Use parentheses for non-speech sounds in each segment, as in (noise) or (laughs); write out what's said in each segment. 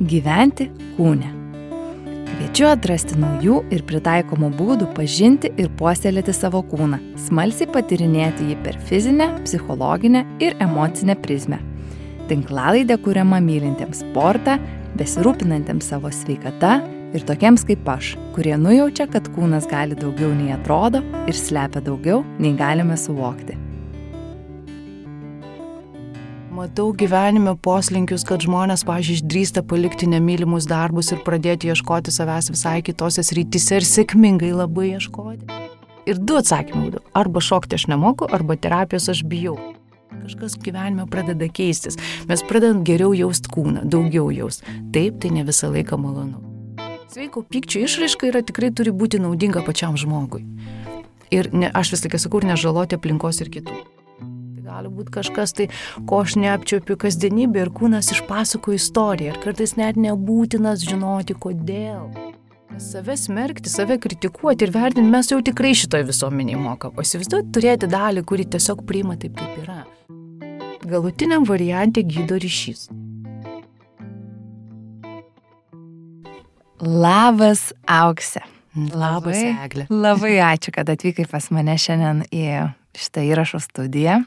gyventi kūne. Kviečiu atrasti naujų ir pritaikomų būdų pažinti ir puoselėti savo kūną, smalsiai patirinėti jį per fizinę, psichologinę ir emocinę prizmę. Tinklalaidė kuriama mylintiems sportą, besirūpinantiems savo sveikata ir tokiems kaip aš, kurie nujaučia, kad kūnas gali daugiau nei atrodo ir slepia daugiau nei galime suvokti. Matau gyvenime poslinkius, kad žmonės, pažiūrėjau, išdrįsta palikti nemylimus darbus ir pradėti ieškoti savęs visai kitose srityse ir sėkmingai labai ieškoti. Ir du atsakymai būtų. Arba šokti aš nemoku, arba terapijos aš bijau. Kažkas gyvenime pradeda keistis. Mes pradedam geriau jaust kūną, daugiau jaust. Taip, tai ne visą laiką malonu. Sveiko pykčio išraiška yra tikrai turi būti naudinga pačiam žmogui. Ir ne, aš vis tik sakau, nežaloti aplinkos ir kitų gali būti kažkas tai, ko aš neapčiopiu kasdienybė ir kūnas išpasako istoriją ir kartais net nebūtinas žinoti kodėl. Save smerkti, save kritikuoti ir vertinti mes jau tikrai šitoje visuomenėje mokam. O įsivaizduoti turėti dalį, kuri tiesiog priima taip, kaip yra. Galutiniam variantė gydo ryšys. Labas, Auksė. Labas, Eglė. Labai ačiū, kad atvykai pas mane šiandien į šitą įrašo studiją.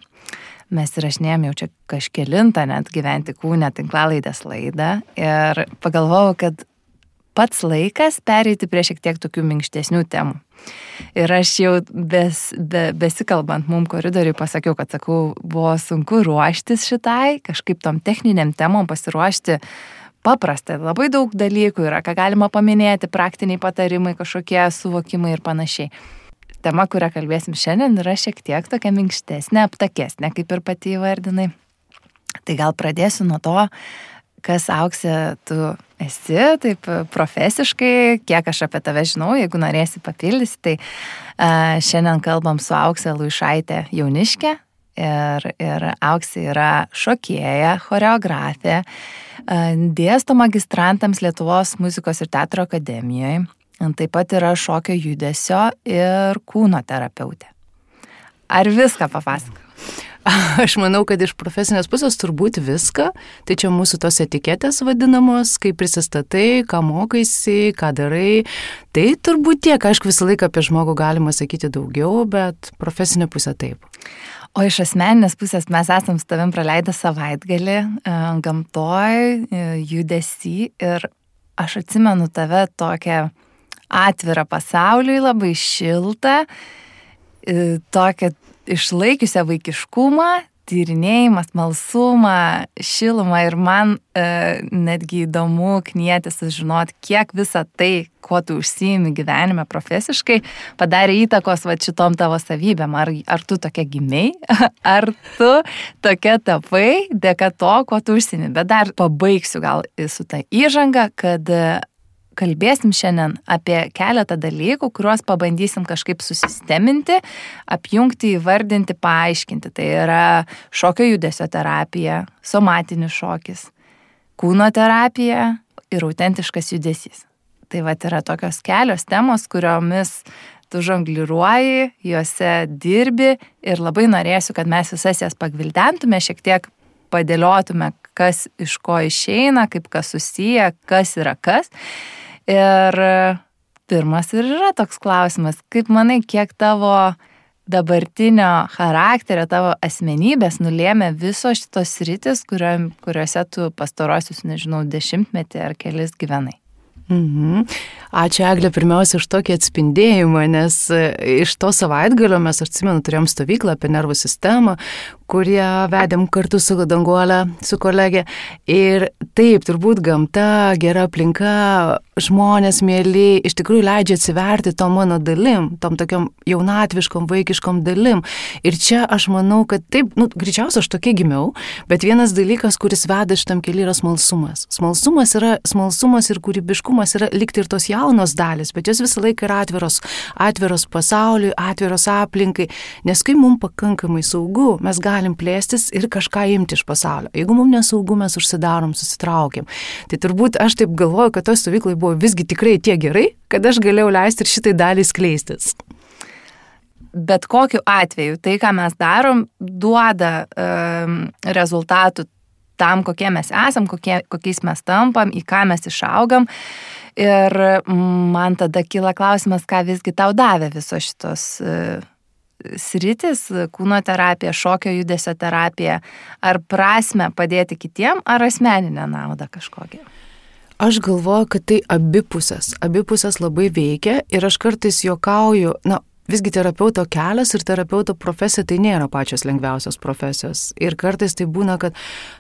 Mes įrašinėjom jau čia kažkelintą net gyventi kūnę tinklalaidės laidą ir pagalvojau, kad pats laikas pereiti prie šiek tiek tokių minkštesnių temų. Ir aš jau bes, be, besikalbant mum koridoriui pasakiau, kad sakau, buvo sunku ruoštis šitai, kažkaip tom techniniam temom pasiruošti paprasta, labai daug dalykų yra, ką galima paminėti, praktiniai patarimai, kažkokie suvokimai ir panašiai tema, kurią kalbėsim šiandien, yra šiek tiek tokia minkštesnė, aptakesnė, kaip ir pati įvardinai. Tai gal pradėsiu nuo to, kas auksė tu esi, taip profesiškai, kiek aš apie tave žinau, jeigu norėsi papildysi, tai uh, šiandien kalbam su auksė Luišaitė jauniškė ir, ir auksė yra šokėja, choreografė, uh, dėsto magistrantams Lietuvos muzikos ir teatro akademijoje Taip pat yra šokio judesio ir kūno terapeutė. Ar viską papasakau? (laughs) Aš manau, kad iš profesinės pusės turbūt viską, tai čia mūsų tos etiketės vadinamos, kaip prisistatai, ką mokaisi, ką darai. Tai turbūt tiek, aišku, visą laiką apie žmogų galima sakyti daugiau, bet profesinė pusė taip. O iš asmeninės pusės mes esam su tavim praleidę savaitgalį e, gamtoj, e, judesi ir aš atsimenu tave tokią atvirą pasauliui, labai šiltą, tokią išlaikiusią vaikiškumą, tyrinėjimą, smalsumą, šilumą ir man e, netgi įdomu knieti sužinoti, kiek visa tai, kuo tu užsiimi gyvenime profesiškai, padarė įtakos va šitom tavo savybėm. Ar, ar tu tokia gimiai, (laughs) ar tu tokia tapai dėka to, kuo tu užsiimi. Bet dar pabaigsiu gal su ta įžanga, kad kalbėsim šiandien apie keletą dalykų, kuriuos pabandysim kažkaip susisteminti, apjungti, įvardinti, paaiškinti. Tai yra šokio judesio terapija, somatinis šokis, kūno terapija ir autentiškas judesys. Tai va yra tokios kelios temos, kuriomis tu žongliruoji, juose dirbi ir labai norėsiu, kad mes visas jas pagvildentume, šiek tiek padėliotume, kas iš ko išeina, kaip kas susiję, kas yra kas. Ir pirmas ir yra toks klausimas, kaip manai, kiek tavo dabartinio charakterio, tavo asmenybės nulėmė visos šitos rytis, kurio, kuriuose tu pastarosius, nežinau, dešimtmetį ar kelis gyvenai? Mhm. Ačiū Eglė pirmiausia už tokį atspindėjimą, nes iš to savaitgalio mes, aš atsimenu, turėjom stovyklą apie nervų sistemą, kurie vedėm kartu su Danguolė, su kolegė. Ir taip, turbūt gamta, gera aplinka, žmonės mėly, iš tikrųjų leidžia atsiverti tom mano dalim, tom tokiam jaunatviškom, vaikiškom dalim. Ir čia aš manau, kad taip, nu, greičiausiai aš tokia gimiau, bet vienas dalykas, kuris veda šitam keliui yra smalsumas. Smalsumas yra, smalsumas ir kūrybiškumas yra likti ir tos jaunos dalis, bet jos visą laiką yra atviros, atviros pasauliui, atviros aplinkai, nes kai mums pakankamai saugu, mes galim plėstis ir kažką imti iš pasaulio. Jeigu mums nesaugu, mes užsidarom, susitraukiam. Tai turbūt aš taip galvoju, kad to stovyklai buvo visgi tikrai tiek gerai, kad aš galėjau leisti ir šitai dalį skleistis. Bet kokiu atveju tai, ką mes darom, duoda um, rezultatų tam, kokie mes esam, kokie, kokiais mes tampam, į ką mes išaugam. Ir man tada kyla klausimas, ką visgi tau davė visos šitos uh, sritis - kūno terapija, šokio judesio terapija, ar prasme padėti kitiem, ar asmeninę naudą kažkokią? Aš galvoju, kad tai abipusės. Abipusės labai veikia ir aš kartais juokauju, na, visgi terapeuto kelias ir terapeuto profesija tai nėra pačios lengviausios profesijos. Ir kartais tai būna, kad,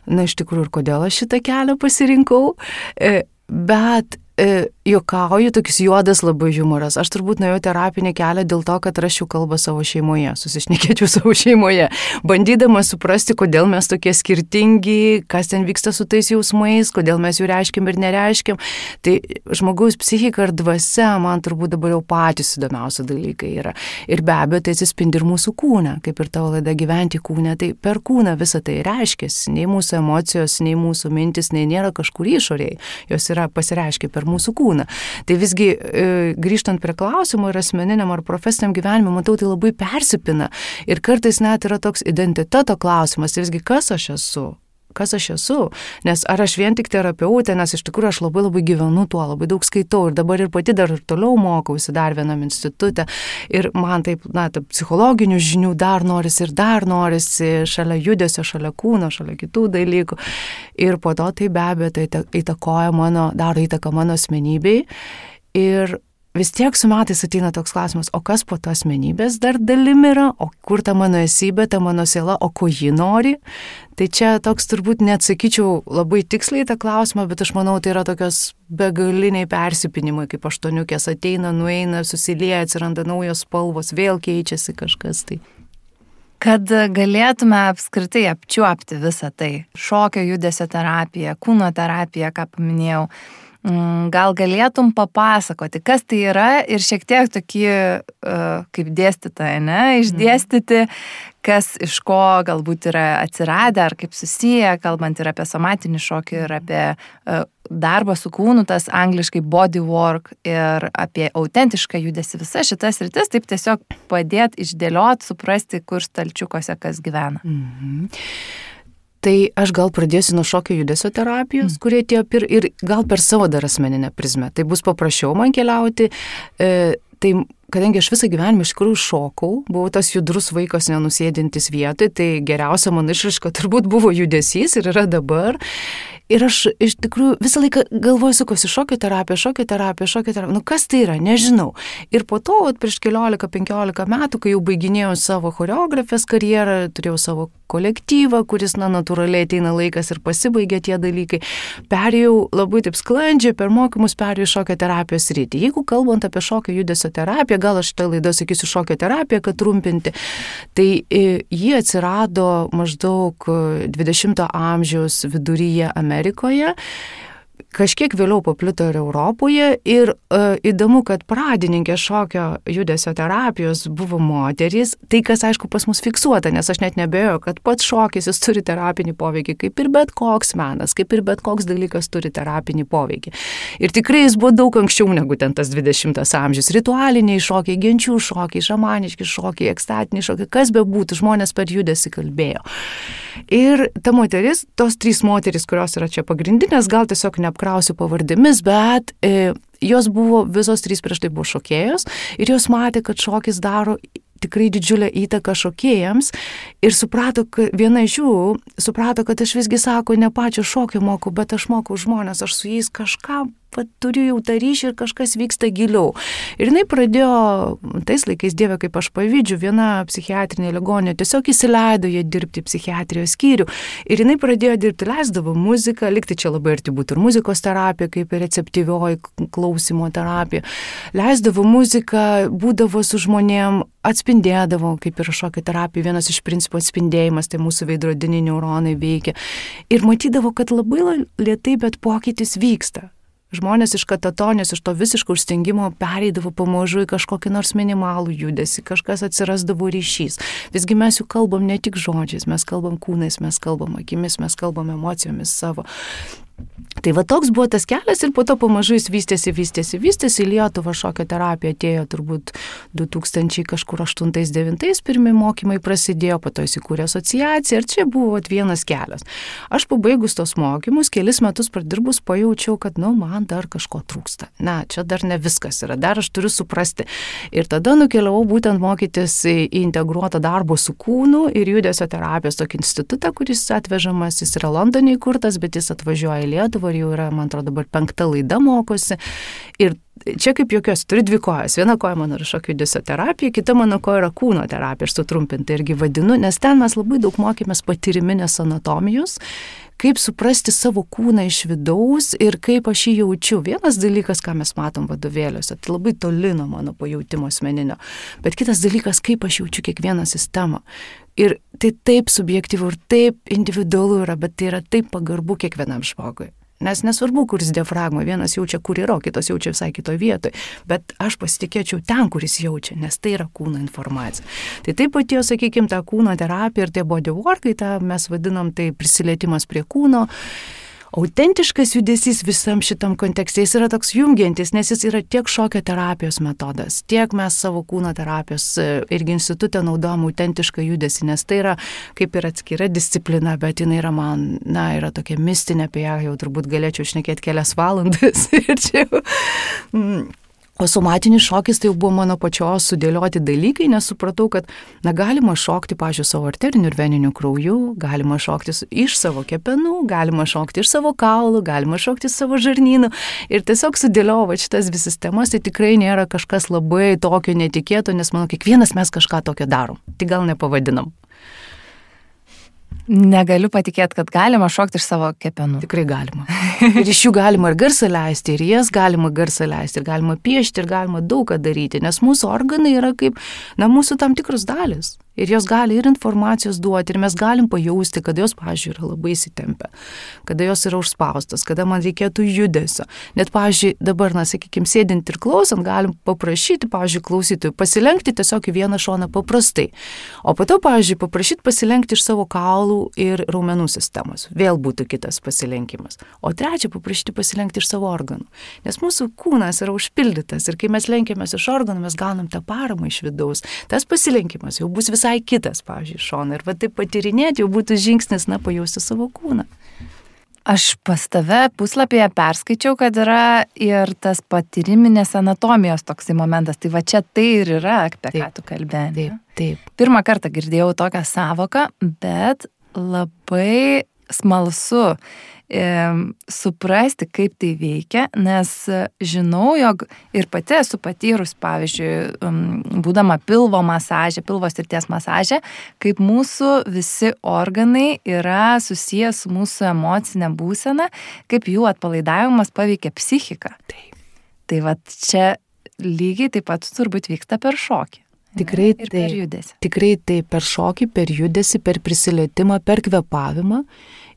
na, iš tikrųjų, ir kodėl aš šitą kelią pasirinkau, e, bet e, juokauju, toks juodas labai humoras. Aš turbūt nuėjau terapinį kelią dėl to, kad rašiau kalbą savo šeimoje, susišnekėčiau (laughs) savo šeimoje, bandydama suprasti, kodėl mes tokie skirtingi, kas ten vyksta su tais jausmais, kodėl mes jų reiškiam ir nereiškiam. Tai žmogaus psichika ir dvasia man turbūt dabar jau patys įdomiausi dalykai yra. Ir be abejo, tai atsispindi ir mūsų kūne, kaip ir tavo laida gyventi kūne. Tai per kūną visą tai reiškiasi. Nei mūsų emocijos, nei mūsų mintis, nei nėra kažkur išoriai. Jos yra pasireiškia per per mūsų kūną. Tai visgi e, grįžtant prie klausimų ir asmeniniam ar profesiniam gyvenimui, matau, tai labai persipina. Ir kartais net yra toks identiteto klausimas, tai visgi kas aš esu, kas aš esu. Nes ar aš vien tik terapeutė, nes iš tikrųjų aš labai labai gyvenu tuo, labai daug skaitau ir dabar ir pati dar ir toliau mokausi dar vienam institutė. Ir man taip, na, taip psichologinių žinių dar norisi ir dar norisi šalia judesio, šalia kūno, šalia kitų dalykų. Ir po to tai be abejo tai įtakoja mano, daro įtaką mano asmenybei. Ir vis tiek su metais ateina toks klausimas, o kas po to asmenybės dar dalim yra, o kur ta mano esybė, ta mano siela, o ko ji nori. Tai čia toks turbūt neatsakyčiau labai tiksliai tą klausimą, bet aš manau, tai yra tokios begaliniai persipinimai, kaip aštuoniukės ateina, nueina, susilieja, atsiranda naujos spalvos, vėl keičiasi kažkas. Tai. Kad galėtume apskritai apčiuopti visą tai - šokio judesio terapija, kūno terapija, ką paminėjau, gal galėtum papasakoti, kas tai yra ir šiek tiek tokį, e, kaip dėstytoja, ne, išdėstyti, kas iš ko galbūt yra atsiradę ar kaip susiję, kalbant ir apie somatinį šokį, ir apie e, darbą su kūnu, tas angliškai body work ir apie autentišką judesi, visas šitas rytis, taip tiesiog padėti išdėliot, suprasti, kur stalčiukose kas gyvena. Mhm. Tai aš gal pradėsiu nuo šokio judesio terapijos, mm. kurie tie ir, ir gal per savo dar asmeninę prizmę. Tai bus paprasčiau man keliauti. E, tai kadangi aš visą gyvenimą iš tikrųjų šokau, buvau tas judrus vaikas nenusėdintis vietoj, tai geriausia mano išraiška turbūt buvo judesys ir yra dabar. Ir aš iš tikrųjų visą laiką galvoju, sukosi šokio terapija, šokio terapija, šokio terapija. Nu kas tai yra, nežinau. Ir po to, at, prieš keliolika, penkiolika metų, kai jau baiginėjau savo choreografės karjerą, turėjau savo kolektyvą, kuris, na, natūraliai ateina laikas ir pasibaigia tie dalykai, perėjau labai taip sklandžiai, per mokymus perėjau šokio terapijos rytį. Jeigu kalbant apie šokio judesio terapiją, gal aš šitą laidą sakysiu šokio terapiją, kad trumpinti, tai e, ji atsirado maždaug 20-ojo amžiaus viduryje Amerikoje. Amerikoje kažkiek vėliau paplito ir Europoje. Ir e, įdomu, kad pradininkė šokio judesio terapijos buvo moterys. Tai, kas aišku pas mus fiksuota, nes aš net nebejoju, kad pats šokis jis turi terapinį poveikį, kaip ir bet koks menas, kaip ir bet koks dalykas turi terapinį poveikį. Ir tikrai jis buvo daug anksčiau negu ten tas 20 amžius. Ritualiniai šokiai, genčių šokiai, šamaniški šokiai, ekstatiniai šokiai, kas be būtų, žmonės per judesi kalbėjo. Ir ta moteris, tos trys moteris, kurios yra čia pagrindinės, gal tiesiog neapkalbėjo neapkrausiu pavardėmis, bet e, jos buvo, visos trys prieš tai buvo šokėjos ir jos matė, kad šokis daro tikrai didžiulę įtaką šokėjams ir suprato, viena iš jų suprato, kad aš visgi sako, ne pačio šokio moku, bet aš moku žmonės, aš su jais kažką va, turiu jau tą ryšį ir kažkas vyksta giliau. Ir jinai pradėjo, tais laikais dievė, kaip aš pavydžiu, viena psichiatrinė ligonė tiesiog įsileido jie dirbti psichiatrijos skyrių. Ir jinai pradėjo dirbti, leisdavo muziką, likti čia labai arti būtų ir muzikos terapija, kaip ir receptyvioji klausimo terapija. Leisdavo muziką, būdavo su žmonėm, atspindėdavo, kaip ir šokio terapija, vienas iš principų atspindėjimas, tai mūsų veidrodiniai neuronai veikia. Ir matydavo, kad labai lietai, bet pokytis vyksta. Žmonės iš katatonės, iš to visiško užstengimo pereidavo pamažu į kažkokį nors minimalų judesi, kažkas atsirasdavo ryšys. Visgi mes jau kalbam ne tik žodžiais, mes kalbam kūnais, mes kalbam akimis, mes kalbam emocijomis savo. Tai va toks buvo tas kelias ir po to pamažu jis vystėsi, vystėsi, vystėsi. Į Lietuvą šokio terapija atėjo turbūt 2000 kažkur 8-9 pirmi mokymai prasidėjo, po to įsikūrė asociacija ir čia buvo vienas kelias. Aš pabaigus tos mokymus, kelis metus pradirbus, pajaučiau, kad, nu, man dar kažko trūksta. Na, čia dar ne viskas yra, dar aš turiu suprasti. Ir tada nukeliavau būtent mokytis į integruotą darbo su kūnu ir judesio terapijos tokį institutą, kuris atvežamas, jis yra Londone įkurtas, bet jis atvažiuoja į Lietuvą dabar jau yra, man atrodo, dabar penkta laida mokosi. Ir čia kaip jokios, turi dvi kojas. Viena koja mano yra šokio judesio terapija, kita mano koja yra kūno terapija, aš sutrumpintai irgi vadinu, nes ten mes labai daug mokėmės patiriminės anatomijos kaip suprasti savo kūną iš vidaus ir kaip aš jį jaučiu. Vienas dalykas, ką mes matom vadovėliuose, tai labai toli nuo mano pajūtimo asmeninio, bet kitas dalykas, kaip aš jaučiu kiekvieną sistemą. Ir tai taip subjektyvu ir taip individualu yra, bet tai yra taip pagarbu kiekvienam žmogui. Nes nesvarbu, kuris diafragma, vienas jaučia, kur yra, kitas jaučia visai kitoje vietoje. Bet aš pasitikėčiau ten, kuris jaučia, nes tai yra kūno informacija. Tai taip pat jau, sakykime, ta kūno terapija ir tie bodyworkai, tą mes vadinam tai prisilietimas prie kūno autentiškas judesys visam šitam kontekste, jis yra toks jungiantis, nes jis yra tiek šokio terapijos metodas, tiek mes savo kūno terapijos e, irgi institutą naudojam autentišką judesį, nes tai yra kaip ir atskira disciplina, bet jinai yra man, na, yra tokia mistinė, apie ją jau turbūt galėčiau šnekėti kelias valandas. (laughs) ir čia jau, mm, O somatinis šokis tai jau buvo mano pačios sudėlioti dalykai, nes supratau, kad na, galima šokti, pažiūrėjau, savo arteriniu ir veniniu krauju, galima šokti iš savo kepenų, galima šokti iš savo kaulų, galima šokti iš savo žarnynų. Ir tiesiog sudėliojau šitas dvi sistemas, tai tikrai nėra kažkas labai tokio netikėto, nes manau, kiekvienas mes kažką tokio darom. Tik gal nepavadinam. Negaliu patikėti, kad galima šokti iš savo kepenų. Tikrai galima. Ir iš jų galima ir garsą leisti, ir jas galima garsą leisti, ir galima piešti, ir galima daug ką daryti, nes mūsų organai yra kaip, na, mūsų tam tikros dalis. Ir jos gali ir informacijos duoti, ir mes galim pajausti, kad jos, pažiūrėjau, yra labai įsitempę, kada jos yra užspaustas, kada man reikėtų judesio. Net, pažiūrėjau, dabar, na, sakykime, sėdint ir klausant, galim paprašyti, pažiūrėjau, klausytojų pasilenkti tiesiog į vieną šoną paprastai. O po to, pažiūrėjau, paprašyti pasilenkti iš savo kaulų ir raumenų sistemos. Vėl būtų kitas pasilenkimas. O trečia, paprašyti pasilenkti iš savo organų. Nes mūsų kūnas yra užpildytas ir kai mes lenkiamės iš organų, mes gaunam tą paramą iš vidaus. Tas pasilenkimas jau bus visai visai kitas, pavyzdžiui, šoną. Ir va taip patirinėti jau būtų žingsnis, na, pajausti savo kūną. Aš pas tave puslapyje perskaičiau, kad yra ir tas patiriminės anatomijos toksai momentas. Tai va čia tai ir yra, apie taip, ką tu kalbėjai. Taip, taip. Pirmą kartą girdėjau tokią savoką, bet labai smalsu suprasti, kaip tai veikia, nes žinau, jog ir pati esu patyrus, pavyzdžiui, būdama pilvo masažė, pilvo srities masažė, kaip mūsų visi organai yra susijęs su mūsų emocinė būsena, kaip jų atpalaidavimas paveikia psichiką. Taip. Tai va čia lygiai taip pat turbūt vyksta per šokį. Tikrai ir taip, per judesį. Tikrai taip, per šokį, per judesį, per prisilietimą, per kvepavimą.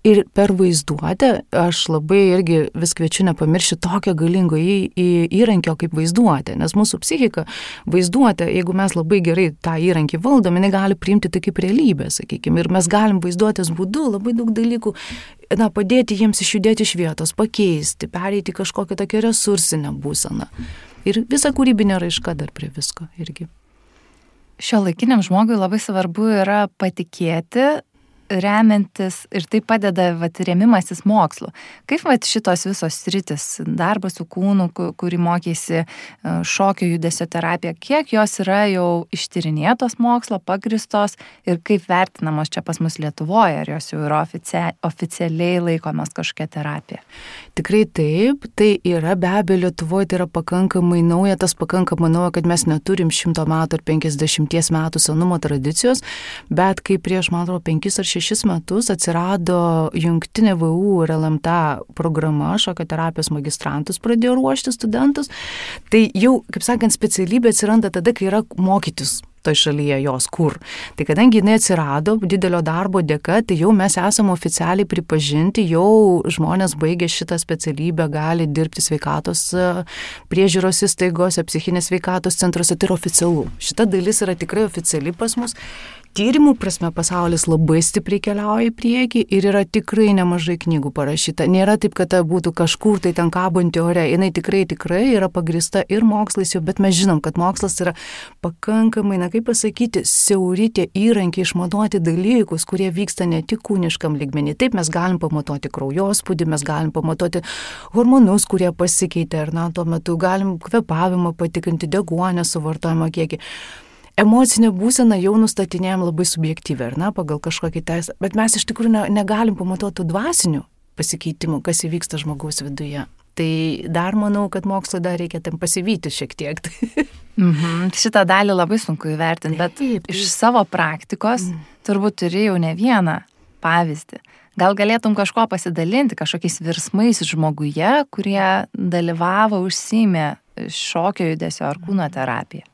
Ir per vaizduotę aš labai irgi vis kviečiu nepamiršti tokio galingo į, į, įrankio kaip vaizduotė, nes mūsų psichika vaizduotė, jeigu mes labai gerai tą įrankį valdom, jinai gali priimti tai kaip realybę, sakykime, ir mes galim vaizduotės būdu labai daug dalykų na, padėti jiems išjudėti iš vietos, pakeisti, pereiti kažkokią tokią resursinę būseną. Ir visa kūrybinė raiška dar prie visko irgi. Šio laikiniam žmogui labai svarbu yra patikėti remiantis ir tai padeda vat, rėmimasis mokslu. Kaip vat, šitos visos sritis, darbas su kūnu, kurį mokėsi e, šokio judesio terapija, kiek jos yra jau ištyrinėtos mokslo, pagristos ir kaip vertinamos čia pas mus Lietuvoje, ar jos jau yra oficia oficialiai laikomas kažkokia terapija? Tikrai taip, tai yra be abejo Lietuvoje tai yra pakankamai nauja, tas pakankamai nauja, kad mes neturim šimto metų ar penkisdešimties metų senumo tradicijos, bet kaip prieš, man atrodo, penkis ar šešis metus atsirado jungtinė VU ir LMTA programa, šokio terapijos magistrantus pradėjo ruošti studentus. Tai jau, kaip sakant, specialybė atsiranda tada, kai yra mokytis toj šalyje jos kur. Tai kadangi jinai atsirado didelio darbo dėka, tai jau mes esame oficialiai pripažinti, jau žmonės baigę šitą specialybę gali dirbti sveikatos e, priežiūros įstaigose, psichinės sveikatos centruose, tai yra oficialu. Šita dalis yra tikrai oficiali pas mus. Tyrimų prasme pasaulis labai stipriai keliauja į priekį ir yra tikrai nemažai knygų parašyta. Nėra taip, kad ta būtų kažkur tai ten kabanti ore. Jis tikrai, tikrai yra pagrista ir mokslais jau, bet mes žinom, kad mokslas yra pakankamai, na kaip pasakyti, siauri tie įrankiai išmatuoti dalykus, kurie vyksta ne tik kūniškam lygmenį. Taip mes galim pamatuoti kraujospūdį, mes galim pamatuoti hormonus, kurie pasikeitė, ar na, tuo metu galim kvepavimą patikrinti, deguonę suvartojimo kiekį emocinė būsena jau nustatinėjom labai subjektyviai, ar ne, pagal kažkokį teisę, bet mes iš tikrųjų ne, negalim pamatuoti dvasinių pasikeitimų, kas įvyksta žmogaus viduje. Tai dar manau, kad mokslo dar reikia tam pasivyti šiek tiek. (laughs) mhm. Šitą dalį labai sunku įvertinti, bet taip, taip. iš savo praktikos mm. turbūt turi jau ne vieną pavyzdį. Gal galėtum kažko pasidalinti, kažkokiais virsmais žmoguje, kurie dalyvavo, užsimė šokio judesio ar kūno terapiją?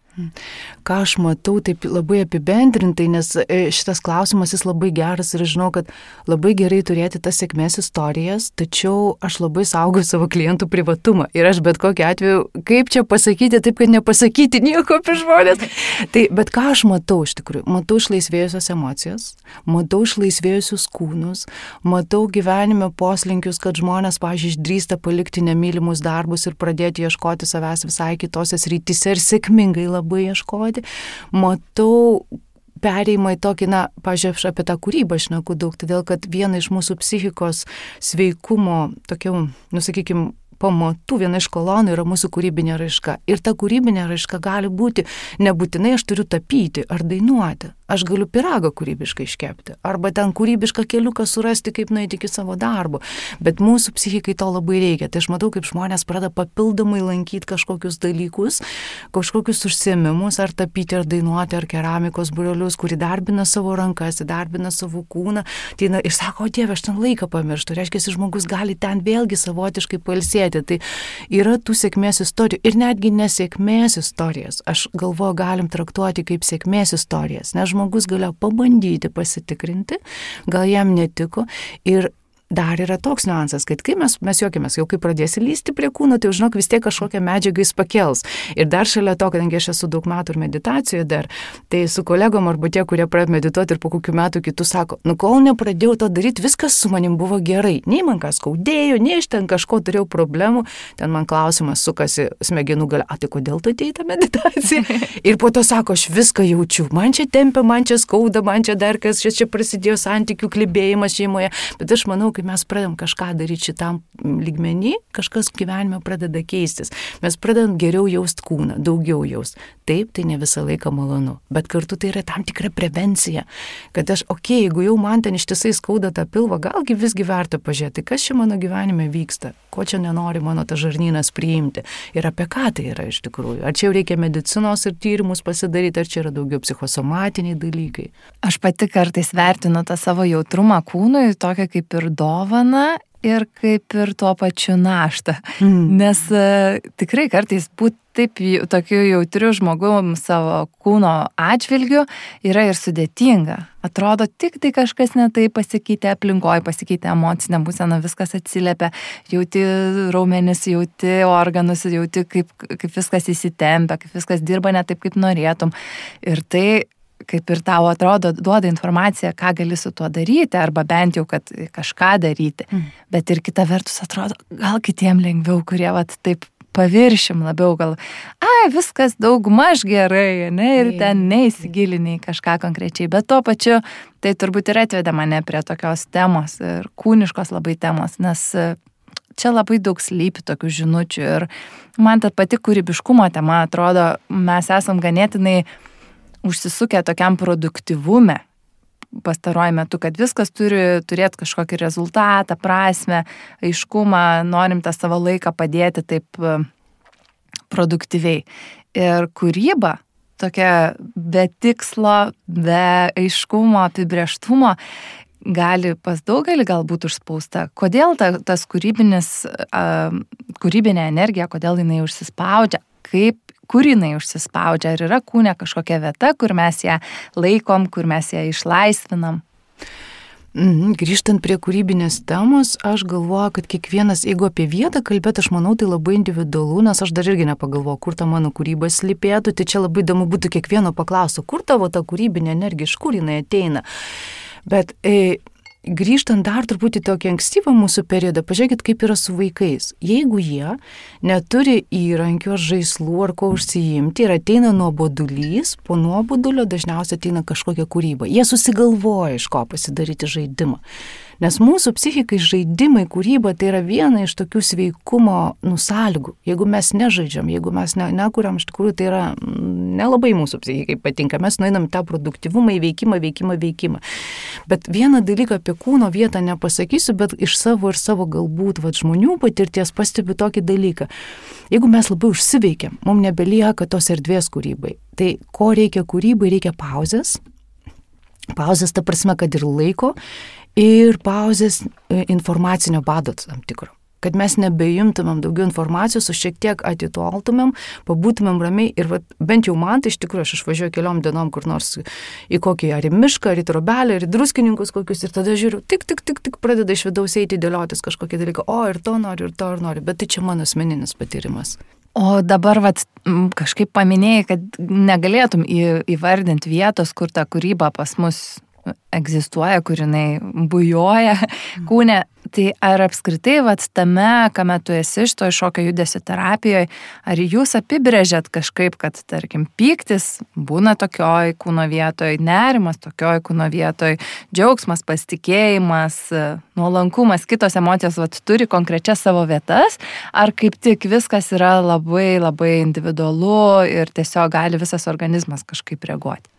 Ką aš matau taip labai apibendrintai, nes e, šitas klausimas jis labai geras ir žinau, kad labai gerai turėti tas sėkmės istorijas, tačiau aš labai saugoju savo klientų privatumą ir aš bet kokiu atveju, kaip čia pasakyti, taip kad nepasakyti nieko apie žmonės. tai, bet ką aš matau iš tikrųjų? Matau išlaisvėjusios emocijas, matau išlaisvėjusius kūnus, matau gyvenime poslinkius, kad žmonės, pažiūrėjau, išdrįsta palikti nemylimus darbus ir pradėti ieškoti savęs visai kitose srityse ir sėkmingai labai labai ieškoti. Matau perėjimą į tokį, na, pažiūrėjau, aš apie tą kūrybą šneku daug, todėl kad viena iš mūsų psichikos sveikumo, tokių, nusakykime, pamatų, viena iš kolonų yra mūsų kūrybinė raiška. Ir ta kūrybinė raiška gali būti, nebūtinai aš turiu tapyti ar dainuoti aš galiu piragą kūrybiškai iškepti, arba ten kūrybišką keliuką surasti, kaip nueiti iki savo darbo. Bet mūsų psichikai to labai reikia. Tai aš matau, kaip žmonės pradeda papildomai lankyti kažkokius dalykus, kažkokius užsiemimus, ar tapyti, ar dainuoti, ar keramikos burelius, kuri darbina savo rankas, darbina savo kūną. Tai na, ir sako, o Dieve, aš ten laiką pamirštu. Reiškia, žmogus gali ten vėlgi savotiškai palsėti. Tai yra tų sėkmės istorijų ir netgi nesėkmės istorijas. Aš galvoju, galim traktuoti kaip sėkmės istorijas. Nes žmogus žmogus galėjo pabandyti pasitikrinti, gal jam netiko. Ir dar yra toks niuansas, kad kai mes, mes juokiamės, jau kai pradėsi lysti prie kūno, tai žinok, vis tiek kažkokią medžiagą jis pakels. Ir dar šalia to, kadangi aš esu daug metų ir meditacijoje dar, tai su kolegom arba tie, kurie pradėjo medituoti ir po kokių metų kitų sako, nu kol nepradėjau to daryti, viskas su manim buvo gerai. Nei man kas skaudėjo, nei aš ten kažko turėjau problemų, ten man klausimas sukasi smegenų galia, a tai kodėl tu atėjai tą meditaciją? (laughs) ir po to sako, aš viską jaučiu, man čia tempia, man čia skauda, man čia dar kas, čia, čia prasidėjo santykių klibėjimas šeimoje, bet aš manau, kai mes pradedam kažką daryti šitam lygmenį, kažkas gyvenime pradeda keistis. Mes pradedam geriau jaust kūną, daugiau jaust. Taip, tai ne visą laiką malonu, bet kartu tai yra tam tikra prevencija, kad aš, okei, okay, jeigu jau man ten ištisai skauda tą pilvą, galgi visgi verta pažiūrėti, kas čia mano gyvenime vyksta, ko čia nenori mano tas žarnynas priimti ir apie ką tai yra iš tikrųjų. Ar čia jau reikia medicinos ir tyrimus pasidaryti, ar čia yra daugiau psichosomatiniai dalykai. Aš pati kartais vertinu tą savo jautrumą kūnui, tokią kaip ir do dovaną ir kaip ir tuo pačiu naštą. Mm. Nes uh, tikrai kartais būti taip tokiu jautriu žmogum savo kūno atžvilgiu yra ir sudėtinga. Atrodo, tik tai kažkas netai pasikeitė aplinkoje, pasikeitė emocinė būsena, viskas atsiliepia, jauti raumenis, jauti organus, jauti kaip, kaip viskas įsitempia, kaip viskas dirba ne taip, kaip norėtum. Ir tai kaip ir tau atrodo, duoda informaciją, ką gali su tuo daryti, arba bent jau, kad kažką daryti. Mm. Bet ir kita vertus atrodo, gal kitiem lengviau, kurie vat taip paviršim labiau, gal, ai, viskas daugmaž gerai, ne, ir ten neįsigiliniai kažką konkrečiai, bet tuo pačiu tai turbūt ir atvedė mane prie tokios temos ir kūniškos labai temos, nes čia labai daug slypi tokių žinučių ir man ta pati kūrybiškumo tema atrodo, mes esam ganėtinai užsisukę tokiam produktyvume pastaruoju metu, kad viskas turi turėti kažkokį rezultatą, prasme, aiškumą, norim tą savo laiką padėti taip e, produktyviai. Ir kūryba, tokia be tikslo, be aiškumo, apibrieštumo, gali pas daugelį galbūt užspausta. Kodėl ta, tas kūrybinis, kūrybinė energija, kodėl jinai užsispaudžia, kaip kur jinai užsispaudžia, ar yra kūne kažkokia vieta, kur mes ją laikom, kur mes ją išlaisvinam. Mhm, grįžtant prie kūrybinės temos, aš galvoju, kad kiekvienas, jeigu apie vietą kalbėt, aš manau, tai labai individualu, nes aš dar irgi nepagalvoju, kur ta mano kūryba slypėtų, tai čia labai įdomu būtų kiekvieno paklausti, kur tavo ta kūrybinė energija, iš kur jinai ateina. Bet e, grįžtant dar truputį tokį ankstyvą mūsų periodą, pažiūrėkit, kaip yra su vaikais. Jeigu jie neturi įrankių ar žaislų ar ko užsiimti ir ateina nuobodulys, po nuobodulio dažniausiai ateina kažkokia kūryba. Jie susigalvoja, iš ko pasidaryti žaidimą. Nes mūsų psichikai žaidimai, kūryba tai yra viena iš tokių sveikumo nusalgų. Jeigu mes nežaidžiam, jeigu mes ne, nekuriam, iš tikrųjų tai yra mm, nelabai mūsų psichikai patinka. Mes nueinam tą produktivumą, įveikimą, veikimą, veikimą. Bet vieną dalyką apie kūno vietą nepasakysiu, bet iš savo ir savo galbūt va, žmonių patirties pastebiu tokį dalyką. Jeigu mes labai užsiveikiam, mums nebelieka tos erdvės kūrybai. Tai ko reikia kūrybai, reikia pauzės. Pauzės ta prasme, kad ir laiko ir pauzės e, informacinio bado tam tikro. Kad mes nebejimtumėm daugiau informacijos, o šiek tiek atitoltumėm, pabūtumėm ramiai ir vat, bent jau man tai iš tikrųjų aš išvažiuoju keliom dienom kur nors į kokį ar į mišką, ar į trobelę, ar į druskininkus kokius ir tada žiūriu, tik, tik, tik, tik pradeda iš vidaus eiti dėliotis kažkokį dalyką, o ir to noriu, ir to ir noriu, bet tai čia mano asmeninis patyrimas. O dabar vat, kažkaip paminėjai, kad negalėtum įvardinti vietos, kur ta kūryba pas mus egzistuoja, kur jinai bujoja kūne. Tai ar apskritai, vat, tame, kame tu esi iš to šokio judesio terapijoje, ar jūs apibrėžėt kažkaip, kad, tarkim, pyktis būna tokioj kūno vietoje, nerimas tokioj kūno vietoje, džiaugsmas, pasitikėjimas, nuolankumas, kitos emocijos vat, turi konkrečias savo vietas, ar kaip tik viskas yra labai labai individualu ir tiesiog gali visas organizmas kažkaip reaguoti?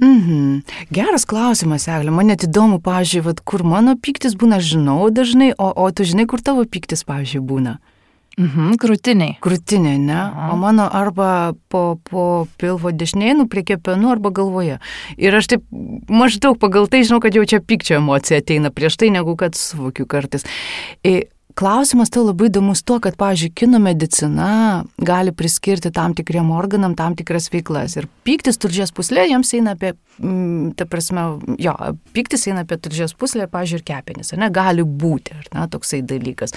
Mhm. Geras klausimas, Eglė. Man net įdomu, pažiūrėjau, kur mano piktis būna, žinau dažnai, o, o tu žinai, kur tavo piktis, pažiūrėjau, būna. Mhm, krūtiniai. Krūtiniai, ne? Aha. O mano arba po, po pilvo dešinėje, nu prie kepenų arba galvoje. Ir aš taip maždaug pagal tai žinau, kad jau čia pykčio emocija ateina prieš tai, negu kad suvokiu kartais. Ir Klausimas tai labai įdomus tuo, kad, pavyzdžiui, kino medicina gali priskirti tam tikriem organam tam tikras veiklas. Ir pyktis tulžies puslė jiems eina apie, mm, ta prasme, jo, pyktis eina apie tulžies puslę, pavyzdžiui, ir kepenis. Ne, gali būti, ar ne, toksai dalykas.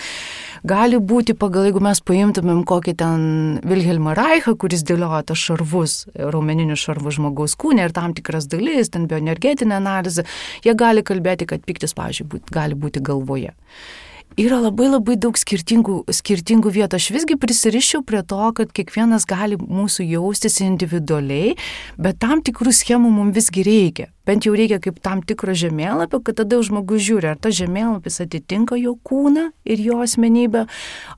Gali būti pagal, jeigu mes paimtumėm kokį ten Vilhelmą Reichą, kuris dėlioja tas šarvus, raumeninius šarvus žmogaus kūne ir tam tikras dalis, ten bioenergetinė analizė, jie gali kalbėti, kad pyktis, pavyzdžiui, būt, gali būti galvoje yra labai labai daug skirtingų, skirtingų vietų. Aš visgi prisirišiau prie to, kad kiekvienas gali mūsų jaustis individualiai, bet tam tikrų schemų mums visgi reikia. Bent jau reikia kaip tam tikro žemėlapio, kad tada žmogus žiūri, ar tas žemėlapis atitinka jo kūną ir jo asmenybę,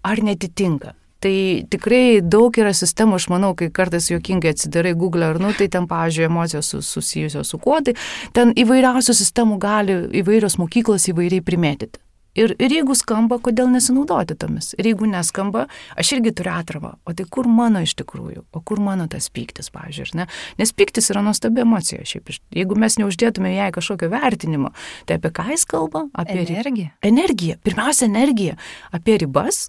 ar netitinka. Tai tikrai daug yra sistemų, aš manau, kai kartais juokingai atsidarai Google ar nu, tai ten, pavyzdžiui, emocijos susijusios su kuo, tai ten įvairiausių sistemų gali įvairios mokyklos įvairiai primėtyti. Ir, ir jeigu skamba, kodėl nesinaudoti tomis? Ir jeigu neskamba, aš irgi turiu atravą. O tai kur mano iš tikrųjų? O kur mano tas pyktis, pavyzdžiui, ne? Nes pyktis yra nuostabi emocija. Šiaip, jeigu mes neuždėtume jai kažkokio vertinimo, tai apie ką jis kalba? Apie energiją. Energiją. Pirmiausia, energiją. Apie ribas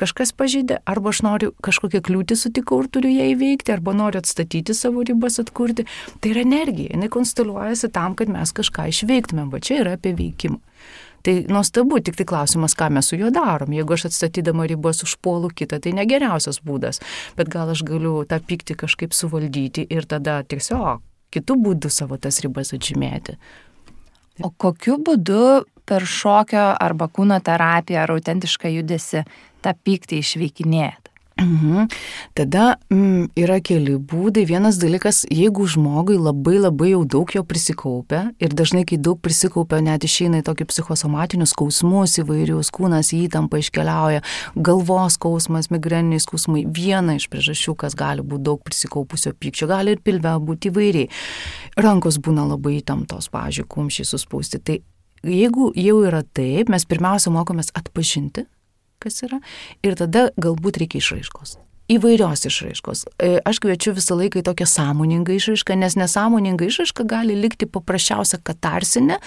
kažkas pažydė, arba aš noriu kažkokią kliūtį sutikau ir turiu ją įveikti, arba noriu atstatyti savo ribas, atkurti. Tai yra energija, jinai konsteliuojasi tam, kad mes kažką išveiktumėm, va čia yra apie veikimą. Tai nuostabu, tik tai klausimas, ką mes su juo darom. Jeigu aš atstatydama ribas užpuolu kitą, tai negeriausias būdas. Bet gal aš galiu tą pyktį kažkaip suvaldyti ir tada tiesiog kitų būdų savo tas ribas atžymėti. O kokiu būdu per šokio arba kūno terapiją ar autentišką judesi tą pyktį išveikinėjat? Mhm. Tada mm, yra keli būdai. Vienas dalykas, jeigu žmogui labai labai jau daug jo prisikaupia ir dažnai, kai daug prisikaupia, net išeina į tokį psichosomatinius skausmus įvairius, kūnas įtampa iškeliauja, galvos skausmas, migreniniai skausmai. Viena iš priežasčių, kas gali būti daug prisikaupusio pykčio, gali ir pilve būti įvairiai. Rankos būna labai įtamptos, pažiūrėjau, kumščiai suspausti. Tai jeigu jau yra taip, mes pirmiausia mokomės atpažinti kas yra, ir tada galbūt reikia išraiškos. Įvairios išraiškos. E, aš kviečiu visą laiką į tokią sąmoningą išraišką, nes nesąmoninga išraiška gali likti paprasčiausia katarsinė,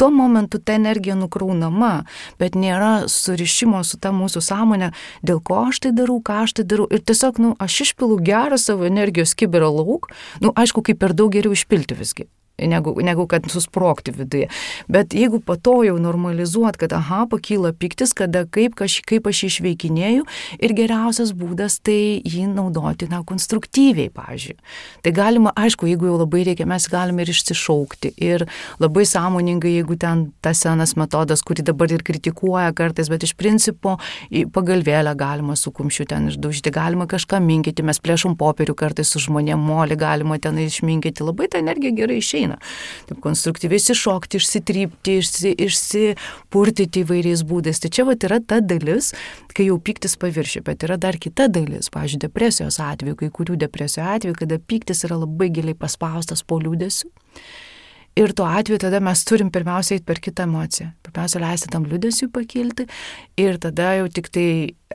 tuo momentu ta energija nukraunama, bet nėra surišimo su ta mūsų sąmonė, dėl ko aš tai darau, ką aš tai darau. Ir tiesiog, nu, aš išpilu gerą savo energijos kiberą lauk, nu, aišku, kaip per daug geriau išpilti visgi. Negu, negu kad susprokti viduje. Bet jeigu po to jau normalizuot, kad aha, pakyla piktis, kada kaip, kaž, kaip aš išveikinėjau ir geriausias būdas tai jį naudoti, na, konstruktyviai, pažiūrėjau. Tai galima, aišku, jeigu jau labai reikia, mes galime ir išsišaukti. Ir labai sąmoningai, jeigu ten tas senas metodas, kurį dabar ir kritikuoja kartais, bet iš principo pagalvėlę galima su kumščiu ten išdaužyti, galima kažką minkyti, mes plėšom popierių kartais su žmonėm, molį galima ten išminkyti, labai ta energija gerai išeina išeina. Taip konstruktyviai išsišokti, išsitrypti, išsi, išsipurtyti įvairiais būdais. Tai čia va yra ta dalis, kai jau pyktis paviršiu, bet yra dar kita dalis, pavyzdžiui, depresijos atveju, kai kurių depresijos atveju, kada pyktis yra labai giliai paspaustas po liūdėsiu. Ir tuo atveju tada mes turim pirmiausia eiti per kitą emociją. Pirmiausia, leisti tam liūdėsiu pakilti ir tada jau tik tai,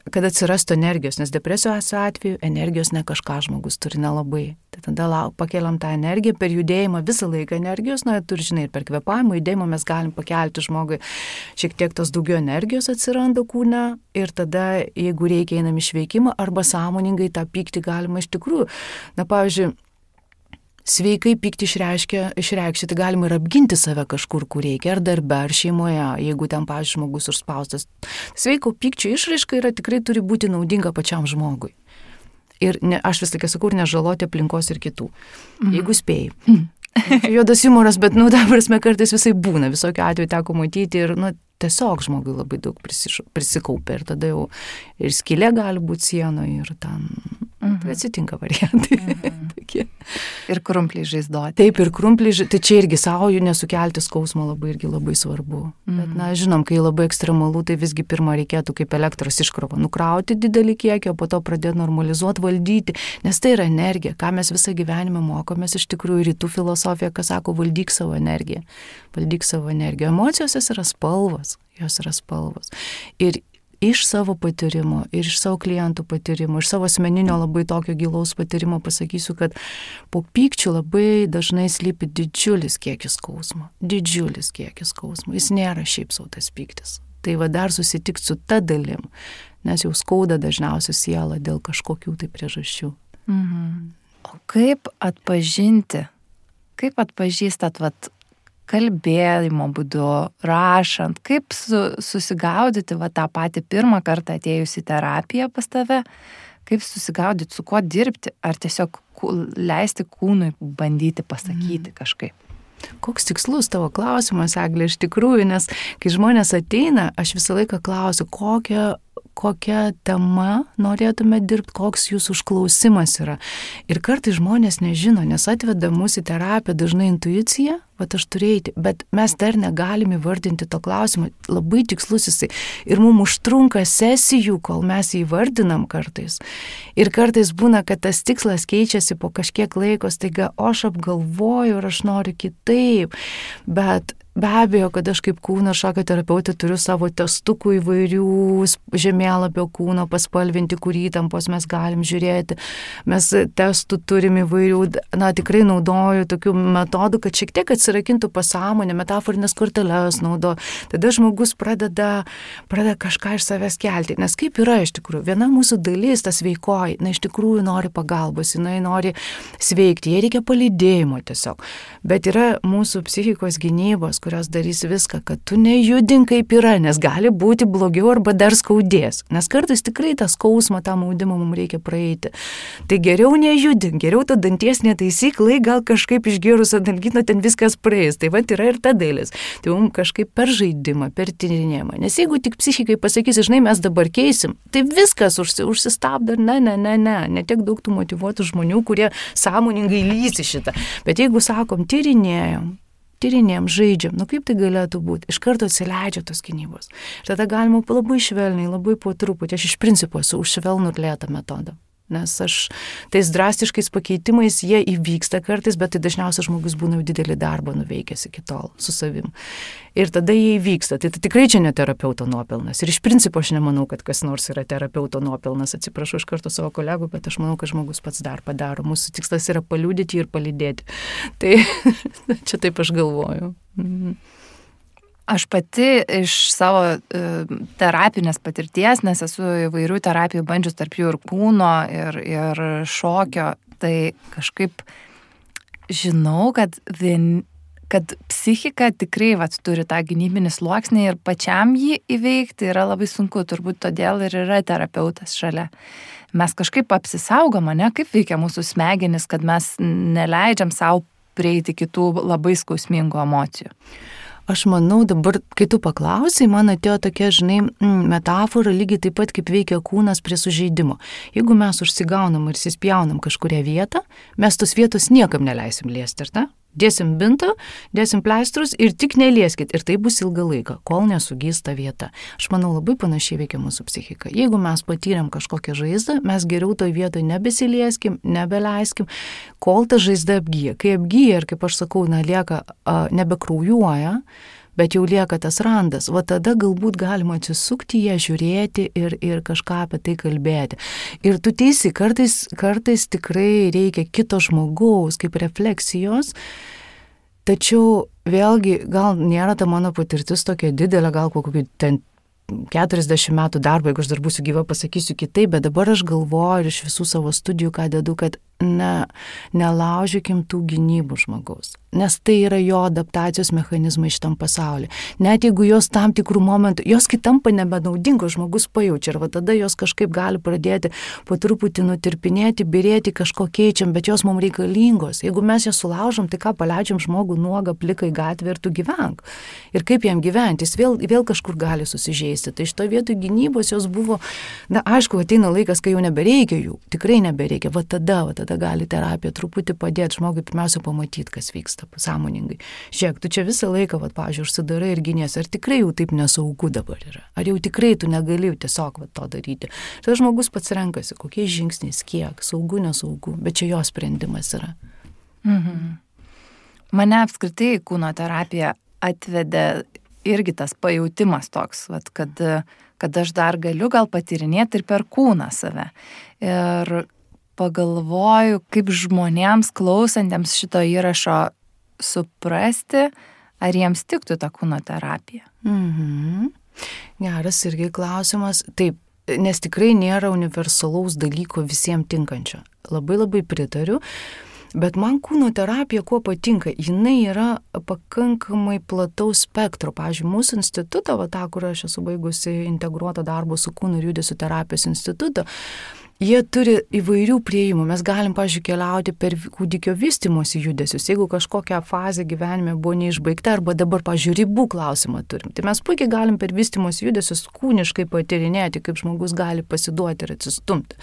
kad atsirastų energijos, nes depresijos atveju energijos ne kažką žmogus turi nelabai. Tai tada lauk, pakeliam tą energiją per judėjimą visą laiką energijos, na, turi žinai, ir per kvepavimą judėjimą mes galim pakelti žmogui šiek tiek tos daugiau energijos atsiranda kūne ir tada, jeigu reikia, einam iš veikimą arba sąmoningai tą pyktį galima iš tikrųjų. Na, pavyzdžiui, sveikai pykti išreiškia, išreikšti, tai galima ir apginti save kažkur, kur reikia, ar darbe, ar šeimoje, jeigu ten, pavyzdžiui, žmogus užspaustas. Sveiko pykčio išraiška yra tikrai turi būti naudinga pačiam žmogui. Ir ne, aš vis tik sakau, nežaloti aplinkos ir kitų, mhm. jeigu spėjai. Mhm. (laughs) Juodas humoras, bet, nu, ta prasme, kartais visai būna, visokio atveju teko matyti ir, nu, tiesiog žmogui labai daug prisikaupia ir tada jau ir skylė gali būti sienoje ir ten Mhm. Tai atsitinka variantai. Mhm. (laughs) ir krumpliai žaizdoti. Taip, ir krumpliai žaizdoti. Tai čia irgi savo jų nesukelti skausmo labai irgi labai svarbu. Mhm. Bet, na, žinom, kai labai ekstremalu, tai visgi pirmą reikėtų kaip elektros iškrovą nukrauti didelį kiekį, o po to pradėti normalizuoti, valdyti. Nes tai yra energija, ką mes visą gyvenimą mokomės iš tikrųjų rytų filosofija, kas sako, valdyk savo energiją. Valdyk savo energiją. Emocijos jos yra spalvos. Jos yra spalvos. Ir iš savo patyrimo ir iš savo klientų patyrimo, iš savo asmeninio labai tokio gilaus patyrimo pasakysiu, kad po pykčių labai dažnai slypi didžiulis kiekis skausmo. Didžiulis kiekis skausmo. Jis nėra šiaip savo tas pyktis. Tai va dar susitikti su ta dalim, nes jau skauda dažniausiai siela dėl kažkokių tai priežasčių. Mhm. O kaip atpažinti, kaip atpažįstat, vat, kalbėjimo būdu, rašant, kaip su, susigaudyti va, tą patį pirmą kartą atėjus į terapiją pas tave, kaip susigaudyti, su kuo dirbti, ar tiesiog leisti kūnui bandyti pasakyti mm. kažkaip. Koks tikslus tavo klausimas, Eglė, iš tikrųjų, nes kai žmonės ateina, aš visą laiką klausiu, kokią kokia tema norėtume dirbti, koks jūsų užklausimas yra. Ir kartai žmonės nežino, nes atveda mūsų į terapiją dažnai intuicija, bet aš turėjau, bet mes dar negalim įvardinti to klausimo, labai tikslus jisai. Ir mums užtrunka sesijų, kol mes jį įvardinam kartais. Ir kartais būna, kad tas tikslas keičiasi po kažkiek laiko, staiga, o aš apgalvoju ir aš noriu kitaip. Bet Be abejo, kad aš kaip kūno šokio terapeutė turiu savo testukų įvairių žemėlapio kūno paspalvinti, kurį įtampos mes galim žiūrėti. Mes testų turim įvairių, na tikrai naudoju tokių metodų, kad šiek tiek atsirakintų pasąmonę, metaforinės korteles naudo. Tada žmogus pradeda, pradeda kažką iš savęs kelti. Nes kaip yra iš tikrųjų, viena mūsų dalis, tas veikoji, na iš tikrųjų nori pagalbos, jinai nori sveikti, jai reikia palydėjimo tiesiog. Bet yra mūsų psichikos gynybos kurios darys viską, kad tu nejudink kaip yra, nes gali būti blogiau arba dar skaudės. Nes kartais tikrai tą skausmą, tą maudimą mums reikia praeiti. Tai geriau nejudink, geriau to danties netaisyklai, gal kažkaip išgerus analgino ten viskas praeis. Tai va yra ir ta dalis. Tai mums kažkaip per žaidimą, per tyrinėjimą. Nes jeigu tik psichikai pasakysi, žinai, mes dabar keisim, tai viskas užsi, užsistabdo ne, ne, ne, ne, ne tiek daug tų motivuotų žmonių, kurie sąmoningai lysi šitą. Bet jeigu sakom, tyrinėjom, tyrinėjom, žaidžiam, nu kaip tai galėtų būti, iš karto atsileidžia tos gynybos. Ir tada galima labai švelniai, labai po truputį, aš iš principo esu už švelnų ir lėtą metodą. Nes aš tais drastiškais pakeitimais jie įvyksta kartais, bet tai dažniausiai žmogus būna jau didelį darbą nuveikęs iki tol su savim. Ir tada jie įvyksta. Tai, tai tikrai čia ne terapeuto nuopelnas. Ir iš principo aš nemanau, kad kas nors yra terapeuto nuopelnas. Atsiprašau iš karto savo kolegų, bet aš manau, kad žmogus pats dar padaro. Mūsų tikslas yra paliūdyti ir palydėti. Tai (laughs) čia taip aš galvoju. Mhm. Aš pati iš savo e, terapinės patirties, nes esu įvairių terapijų bandžius tarp jų ir kūno, ir, ir šokio, tai kažkaip žinau, kad vien, kad psichika tikrai vat, turi tą gynybinį sluoksnį ir pačiam jį įveikti yra labai sunku, turbūt todėl ir yra terapeutas šalia. Mes kažkaip apsisaugom, ne, kaip veikia mūsų smegenis, kad mes neleidžiam savo prieiti kitų labai skausmingų emocijų. Aš manau, dabar, kai tu paklausai, man atėjo tokia, žinai, mm, metafora lygiai taip pat, kaip veikia kūnas prie sužeidimo. Jeigu mes užsigaunam ir įsispjaunam kažkuria vietą, mes tos vietos niekam neleisim liesti, ar ne? Dėsim bintą, dėsim pleistrus ir tik nelieskit. Ir tai bus ilgą laiką, kol nesugys ta vieta. Aš manau, labai panašiai veikia mūsų psichika. Jeigu mes patyrėm kažkokią žaizdą, mes geriau toje vietoje nebesilieskim, nebeleiskim, kol ta žaizda apgyja. Kai apgyja ir, kaip aš sakau, na, lieka, a, nebekraujuoja, bet jau lieka tas randas, va tada galbūt galima atsisukti ją, žiūrėti ir, ir kažką apie tai kalbėti. Ir tu teisi, kartais, kartais tikrai reikia kito žmogaus kaip refleksijos, tačiau vėlgi gal nėra ta mano patirtis tokia didelė, gal kokiu ten 40 metų darbo, jeigu aš dar būsiu gyva, pasakysiu kitaip, bet dabar aš galvoju ir iš visų savo studijų, ką dedu, kad ne, nelaužykim tų gynybų žmogaus, nes tai yra jo adaptacijos mechanizmai šitam pasauliu. Net jeigu jos tam tikrų momentų, jos kitampa nebenaudingos, žmogus pajaučia ir va tada jos kažkaip gali pradėti po truputį nutirpinėti, birėti, kažko keičiam, bet jos mums reikalingos. Jeigu mes jas sulaužom, tai ką paleidžiam žmogų nuogą, plikai gatvę ir tu gyvenk. Ir kaip jam gyventi, jis vėl, vėl kažkur gali susižeisti. Tai šito vietoj gynybos jos buvo, na aišku, ateina laikas, kai jau nebereikia jų, tikrai nebereikia. Va tada, va tada tada gali terapija truputį padėti žmogui pirmiausia pamatyti, kas vyksta sąmoningai. Žiūrėk, tu čia visą laiką, va, pažiūrėjau, užsidarai ir gynės, ar tikrai jau taip nesaugu dabar yra, ar jau tikrai tu negali tiesiog va, to daryti. Tada žmogus pats renkasi, kokie žingsniai, kiek, saugu, nesaugu, bet čia jo sprendimas yra. Mhm. Mane apskritai kūno terapija atvedė irgi tas pajūtimas toks, vat, kad, kad aš dar galiu gal patirinėti ir per kūną save. Ir pagalvoju, kaip žmonėms klausantiems šito įrašo suprasti, ar jiems tiktų ta kūno terapija. Mhm. Geras irgi klausimas. Taip, nes tikrai nėra universalaus dalyko visiems tinkančio. Labai labai pritariu. Bet man kūno terapija kuo patinka, jinai yra pakankamai plataus spektro. Pavyzdžiui, mūsų institutą, va tą, kur aš esu baigusi integruotą darbą su kūno ir judesių terapijos institutą, Jie turi įvairių prieimų. Mes galim, pažiūrėjau, keliauti per kūdikio vystimosi judesius. Jeigu kažkokia fazė gyvenime buvo neišbaigta arba dabar, pažiūrėjau, ribų klausimą turim. Tai mes puikiai galim per vystimosi judesius kūniškai patyrinėti, kaip žmogus gali pasiduoti ir atsistumti.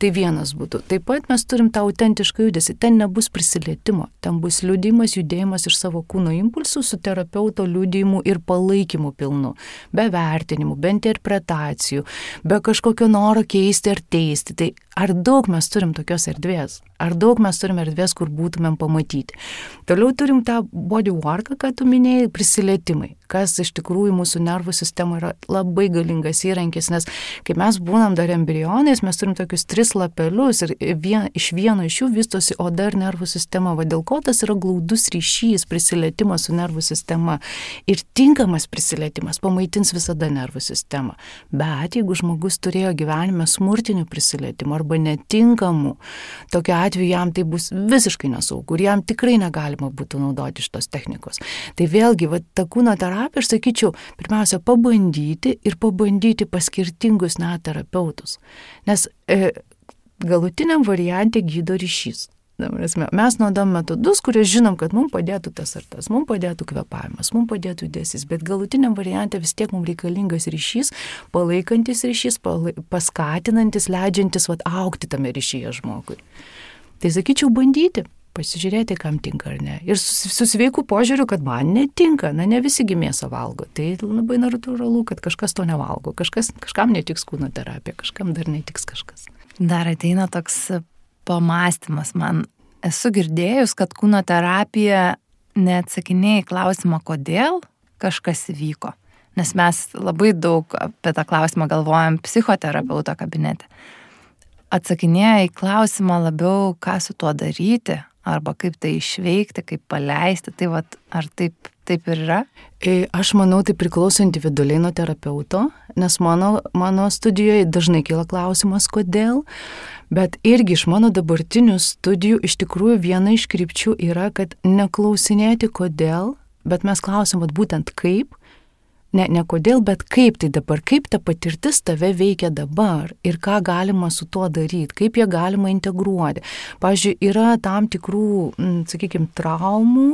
Tai vienas būtų. Taip pat mes turim tą autentišką judesį. Ten nebus prisilietimo. Ten bus liūdimas, judėjimas iš savo kūno impulsų su terapeuto liūdimu ir palaikymu pilnu. Be vertinimų, be interpretacijų, be kažkokio noro keisti ar teisti Tai ar daug mes turim tokios erdvės? Ar daug mes turim erdvės, kur būtumėm pamatyti? Toliau turim tą body worką, ką tu minėjai, prisilietimai kas iš tikrųjų mūsų nervų sistema yra labai galingas įrankis, nes kai mes būnam dar embrionais, mes turim tokius tris lapelius ir vien, iš vieno iš jų vystosi oda ir nervų sistema, va dėl ko tas yra glaudus ryšys, prisilietimas su nervų sistema ir tinkamas prisilietimas pamaitins visada nervų sistemą. Bet jeigu žmogus turėjo gyvenime smurtinių prisilietimų arba netinkamų, tokiu atveju jam tai bus visiškai nesaugu ir jam tikrai negalima būtų naudoti šitos technikos. Tai vėlgi, va, ta kūno terapija aš sakyčiau, pirmiausia, pabandyti ir pabandyti pas skirtingus net terapeutus. Nes e, galutiniam variantė gydo ryšys. Mes naudojam metodus, kurie žinom, kad mums padėtų tas ar tas, mums padėtų kvepavimas, mums padėtų judesys, bet galutiniam variantė vis tiek mums reikalingas ryšys, palaikantis ryšys, palai, paskatinantis, leidžiantis vat, aukti tame ryšyje žmogui. Tai sakyčiau, bandyti pasižiūrėti, kam tinka ar ne. Ir su, su sveiku požiūriu, kad man netinka, na ne visi gimėsą valgo. Tai labai natūralu, kad kažkas to nevalgo, kažkas, kažkam netiks kūno terapija, kažkam dar netiks kažkas. Dar ateina toks pamastymas man. Esu girdėjus, kad kūno terapija neatsakinėja į klausimą, kodėl kažkas įvyko. Nes mes labai daug apie tą klausimą galvojam psichoterapeuto kabinete atsakinėja į klausimą labiau, ką su tuo daryti, arba kaip tai išveikti, kaip paleisti. Tai vat, ar taip, taip ir yra? E, aš manau, tai priklauso individualiai nuo terapeuto, nes mano, mano studijoje dažnai kyla klausimas, kodėl. Bet irgi iš mano dabartinių studijų iš tikrųjų viena iš krypčių yra, kad neklausinėti kodėl, bet mes klausim, vat būtent kaip, ne, ne kodėl, bet kaip tai dabar, kaip ta patirtis tave veikia dabar ir ką galima su tuo daryti, kaip ją galima integruoti. Pavyzdžiui, yra tam tikrų, sakykime, traumų,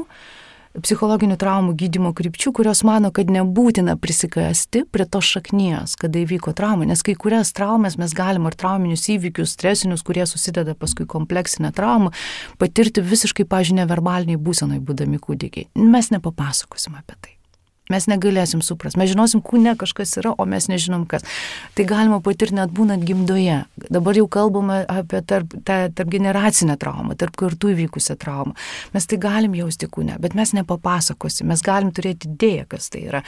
psichologinių traumų gydimo krypčių, kurios mano, kad nebūtina prisikasti prie to šaknies, kada įvyko trauma, nes kai kurias traumas mes galim ar trauminius įvykius, stresinius, kurie susideda paskui kompleksinę traumą, patirti visiškai, pažiūrėjau, verbaliniai būsenai būdami kūdikiai. Mes nepapasakosim apie tai. Mes negalėsim suprasti. Mes žinosim, kūne kažkas yra, o mes nežinom kas. Tai galima patirti net būnant gimdoje. Dabar jau kalbame apie tarp, tą tarp generacinę traumą, tarp kartų įvykusią traumą. Mes tai galim jausti kūne, bet mes nepapasakosim. Mes galim turėti idėją, kas tai yra.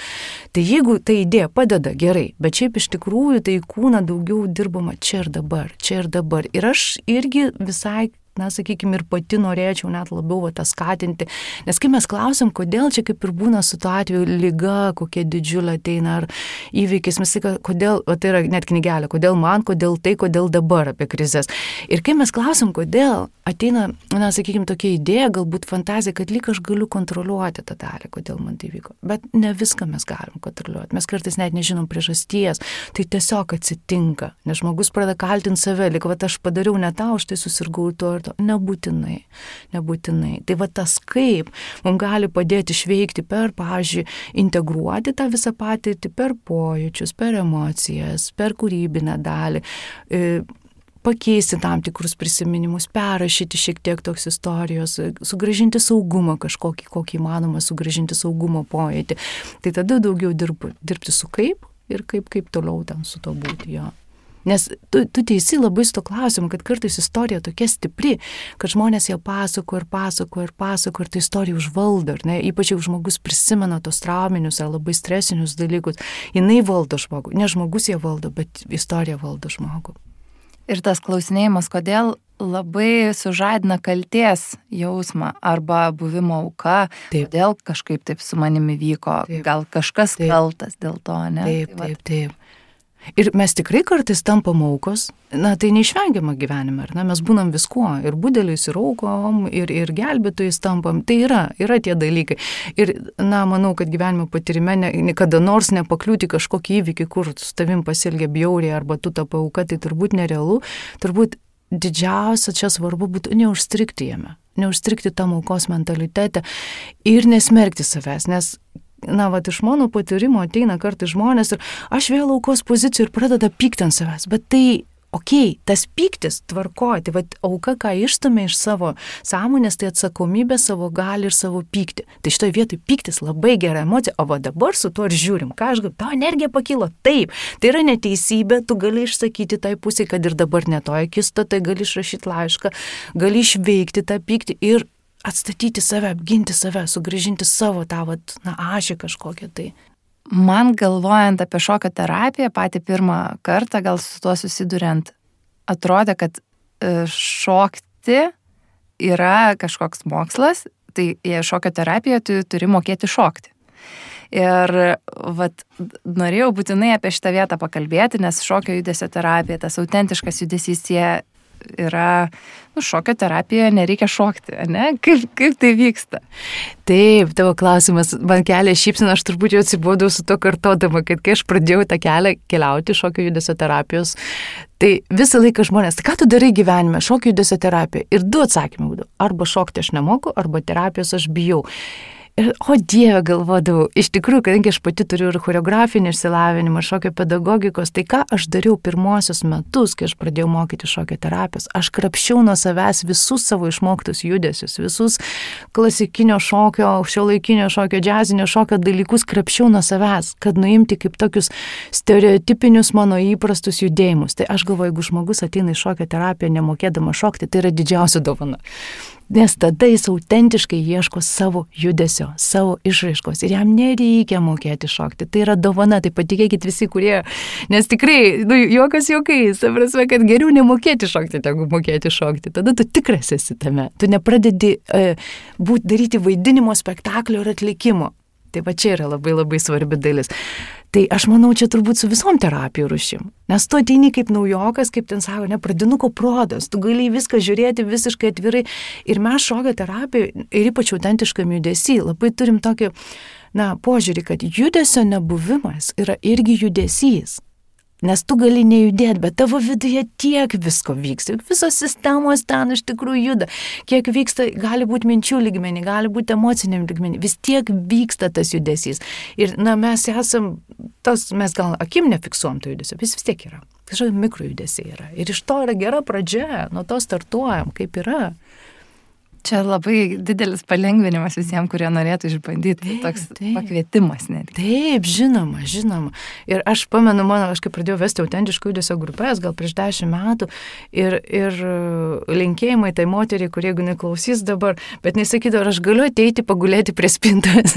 Tai jeigu ta idėja padeda, gerai, bet šiaip iš tikrųjų tai kūną daugiau dirbama čia ir dabar, čia ir dabar. Ir aš irgi visai na, sakykime, ir pati norėčiau net labiau va, tą skatinti. Nes kai mes klausim, kodėl čia kaip ir būna su tuo atveju lyga, kokia didžiulė ateina ar įvykis, mes sakai, kodėl, o tai yra net knygelė, kodėl man, kodėl tai, kodėl dabar apie krizės. Ir kai mes klausim, kodėl ateina, na, sakykime, tokia idėja, galbūt fantazija, kad lyg aš galiu kontroliuoti tą dalį, kodėl man tai vyko. Bet ne viską mes galim kontroliuoti. Mes kartais net nežinom priežasties. Tai tiesiog atsitinka, nes žmogus pradeda kaltinti save, lyg va aš padariau ne tau, aš tai susirgau tuo ir to. Nebūtinai. Nebūtinai. Tai va tas kaip mums gali padėti išveikti per, pavyzdžiui, integruoti tą visą patirtį per pojūčius, per emocijas, per kūrybinę dalį e, pakeisti tam tikrus prisiminimus, perrašyti šiek tiek toks istorijos, sugražinti saugumą kažkokį, kokį įmanoma sugražinti saugumo pojūtį. Tai tada daugiau dirbu, dirbti su kaip ir kaip, kaip toliau ten su to būti jo. Nes tu, tu teisi labai su to klausimu, kad kartais istorija tokia stipri, kad žmonės ją pasako ir pasako ir pasako ir ta istorija užvaldo, ne? ypač jeigu žmogus prisimena tos trauminius ar labai stresinius dalykus, jinai valdo žmogų, ne žmogus ją valdo, bet istorija valdo žmogų. Ir tas klausinėjimas, kodėl labai sužadina kalties jausmą arba buvimo auka, taip. kodėl kažkaip taip su manimi vyko, taip. gal kažkas taip. kaltas dėl to, ne? Taip, tai taip, taip. Ir mes tikrai kartais tampam aukos, na tai neišvengiama gyvenime, ar ne, mes būnam viskuo, ir budeliais, ir aukom, ir, ir gelbėtojais tampam, tai yra, yra tie dalykai. Ir, na, manau, kad gyvenimo patirime ne, ne, nors nepakliūti kažkokį įvykį, kur su tavim pasielgia bjauriai, arba tu tapai auka, tai turbūt nerealu, turbūt didžiausia čia svarbu būtų neužstrikti jame, neužstrikti tam aukos mentalitete ir nesmerkti savęs, nes na, va, iš mano patyrimo ateina kartai žmonės ir aš vėl aukos poziciją ir pradeda pykti ant savęs, bet tai okay, tas pyktis tvarkoja, tai vad auka, ką išstumė iš savo sąmonės, tai atsakomybė savo gali ir savo pyktį. Tai šitoje vietoje pyktis labai gera emocija, o va dabar su tuo ir žiūrim, ką aš galiu, tavo energija pakilo, taip, tai yra neteisybė, tu gali išsakyti tai pusė, kad ir dabar netoje kisto, tai gali išrašyti laišką, gali išveikti tą pyktį ir atstatyti save, apginti save, sugražinti savo tą, vat, na, ašį kažkokią tai. Man galvojant apie šokio terapiją, patį pirmą kartą, gal su tuo susiduriant, atrodė, kad e, šokti yra kažkoks mokslas, tai šokio terapija, tu turi mokėti šokti. Ir vat, norėjau būtinai apie šitą vietą pakalbėti, nes šokio judesio terapija, tas autentiškas judesys, jie yra nu, šokio terapija, nereikia šokti, ne? Kaip, kaip tai vyksta? Taip, tavo klausimas man kelia šypsiną, aš turbūt jau atsibodau su to kartodama, kad kai aš pradėjau tą kelią keliauti šokio judesio terapijos, tai visą laiką žmonės, tai ką tu darai gyvenime, šokio judesio terapija? Ir du atsakymai būdavo, arba šokti aš nemoku, arba terapijos aš bijau. Ir, o Dieve, galvodavau, iš tikrųjų, kadangi aš pati turiu ir choreografinį išsilavinimą, šokio pedagogikos, tai ką aš dariau pirmosius metus, kai aš pradėjau mokyti šokio terapijos, aš krapščiau nuo savęs visus savo išmoktus judesius, visus klasikinio šokio, šio laikinio šokio, džiazinio šokio dalykus krapščiau nuo savęs, kad nuimti kaip tokius stereotipinius mano įprastus judėjimus. Tai aš galvoju, jeigu žmogus ateina į šokio terapiją nemokėdama šokti, tai yra didžiausia dovana nes tada jis autentiškai ieško savo judesio, savo išraiškos ir jam nereikia mokėti šokti. Tai yra dovana, tai patikėkit visi, kurie, nes tikrai, nu, jokas jokais, prasme, kad geriau nemokėti šokti, negu mokėti šokti. Tada tu tikras esi tame, tu nepradedi e, būt, daryti vaidinimo spektaklio ir atlikimo. Tai va čia yra labai labai svarbi dalis. Tai aš manau, čia turbūt su visom terapijų rušim. Nes tu ateini kaip naujokas, kaip ten savo, ne, pradinuko prodas, tu gali viską žiūrėti visiškai atvirai. Ir mes šokio terapijoje, ir ypač autentiškam judesy, labai turim tokį, na, požiūrį, kad judesio nebuvimas yra irgi judesys. Nes tu gali nejudėti, bet tavo viduje tiek visko vyksta, visos sistemos ten iš tikrųjų juda, kiek vyksta, gali būti minčių lygmenį, gali būti emociniam lygmenį, vis tiek vyksta tas judesys. Ir, na, mes esam, tas, mes gal akim nefiksuom to judesio, vis vis tiek yra. Kažkokie mikrojudesiai yra. Ir iš to yra gera pradžia, nuo to startuojam, kaip yra. Čia labai didelis palengvinimas visiems, kurie norėtų išbandyti. Taip, Toks taip. pakvietimas net. Taip, žinoma, žinoma. Ir aš pamenu, mano, aš kai pradėjau vesti autentiškų judesio grupės, gal prieš dešimt metų, ir, ir linkėjimai tai moteriai, kurie jeigu neklausys dabar, bet nesakydavo, aš galiu ateiti pagulėti prie spintos.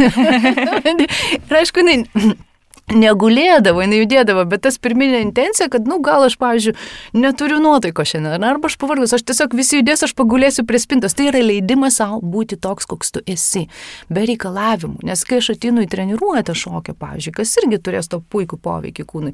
(laughs) ir aišku, jinai negulėdavo, jinai judėdavo, bet tas pirminė intencija, kad, nu, gal aš, pavyzdžiui, neturiu nuotaiko šiandien, arba aš pavargus, aš tiesiog visi judės, aš pagulėsiu prie spintos. Tai yra leidimas savo būti toks, koks tu esi, be reikalavimų. Nes kai aš atinu į treniruotę šokio, pavyzdžiui, kas irgi turės to puikų poveikį kūnui,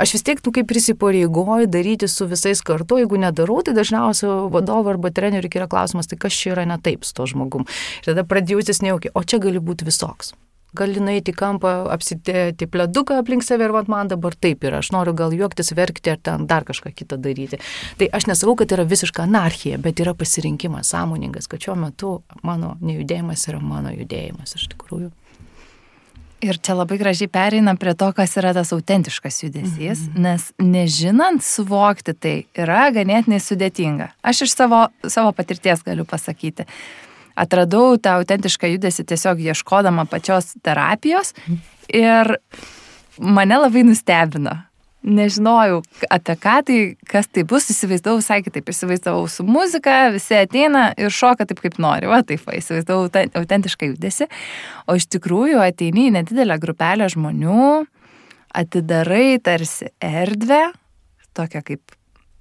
aš vis tiek, tu kaip prisipareigoju daryti su visais kartu, jeigu nedarau, tai dažniausiai vadovo arba treneriui yra klausimas, tai kas čia yra ne taip su to žmogum. Ir tada pradėjus nejaukiai, o čia gali būti visoks gali nueiti į kampą, apsitėti pleduką aplink save ir vat, man dabar taip yra, aš noriu gal juoktis, verkti ar ten dar kažką kitą daryti. Tai aš nesakau, kad yra visiška anarchija, bet yra pasirinkimas sąmoningas, kad šiuo metu mano nejudėjimas yra mano judėjimas iš tikrųjų. Ir čia labai gražiai pereina prie to, kas yra tas autentiškas judesys, mm -hmm. nes nežinant suvokti tai yra ganėtinai sudėtinga. Aš iš savo, savo patirties galiu pasakyti atradau tą autentišką judesį tiesiog ieškodama pačios terapijos. Ir mane labai nustebino. Nežinojau apie ką tai, kas tai bus, įsivaizdavau visai kitaip, įsivaizdavau su muzika, visi ateina ir šoka taip, kaip nori, va taip, va, įsivaizdavau autentišką judesi, o iš tikrųjų ateini į nedidelę grupelę žmonių, atidarai tarsi erdvę, tokią kaip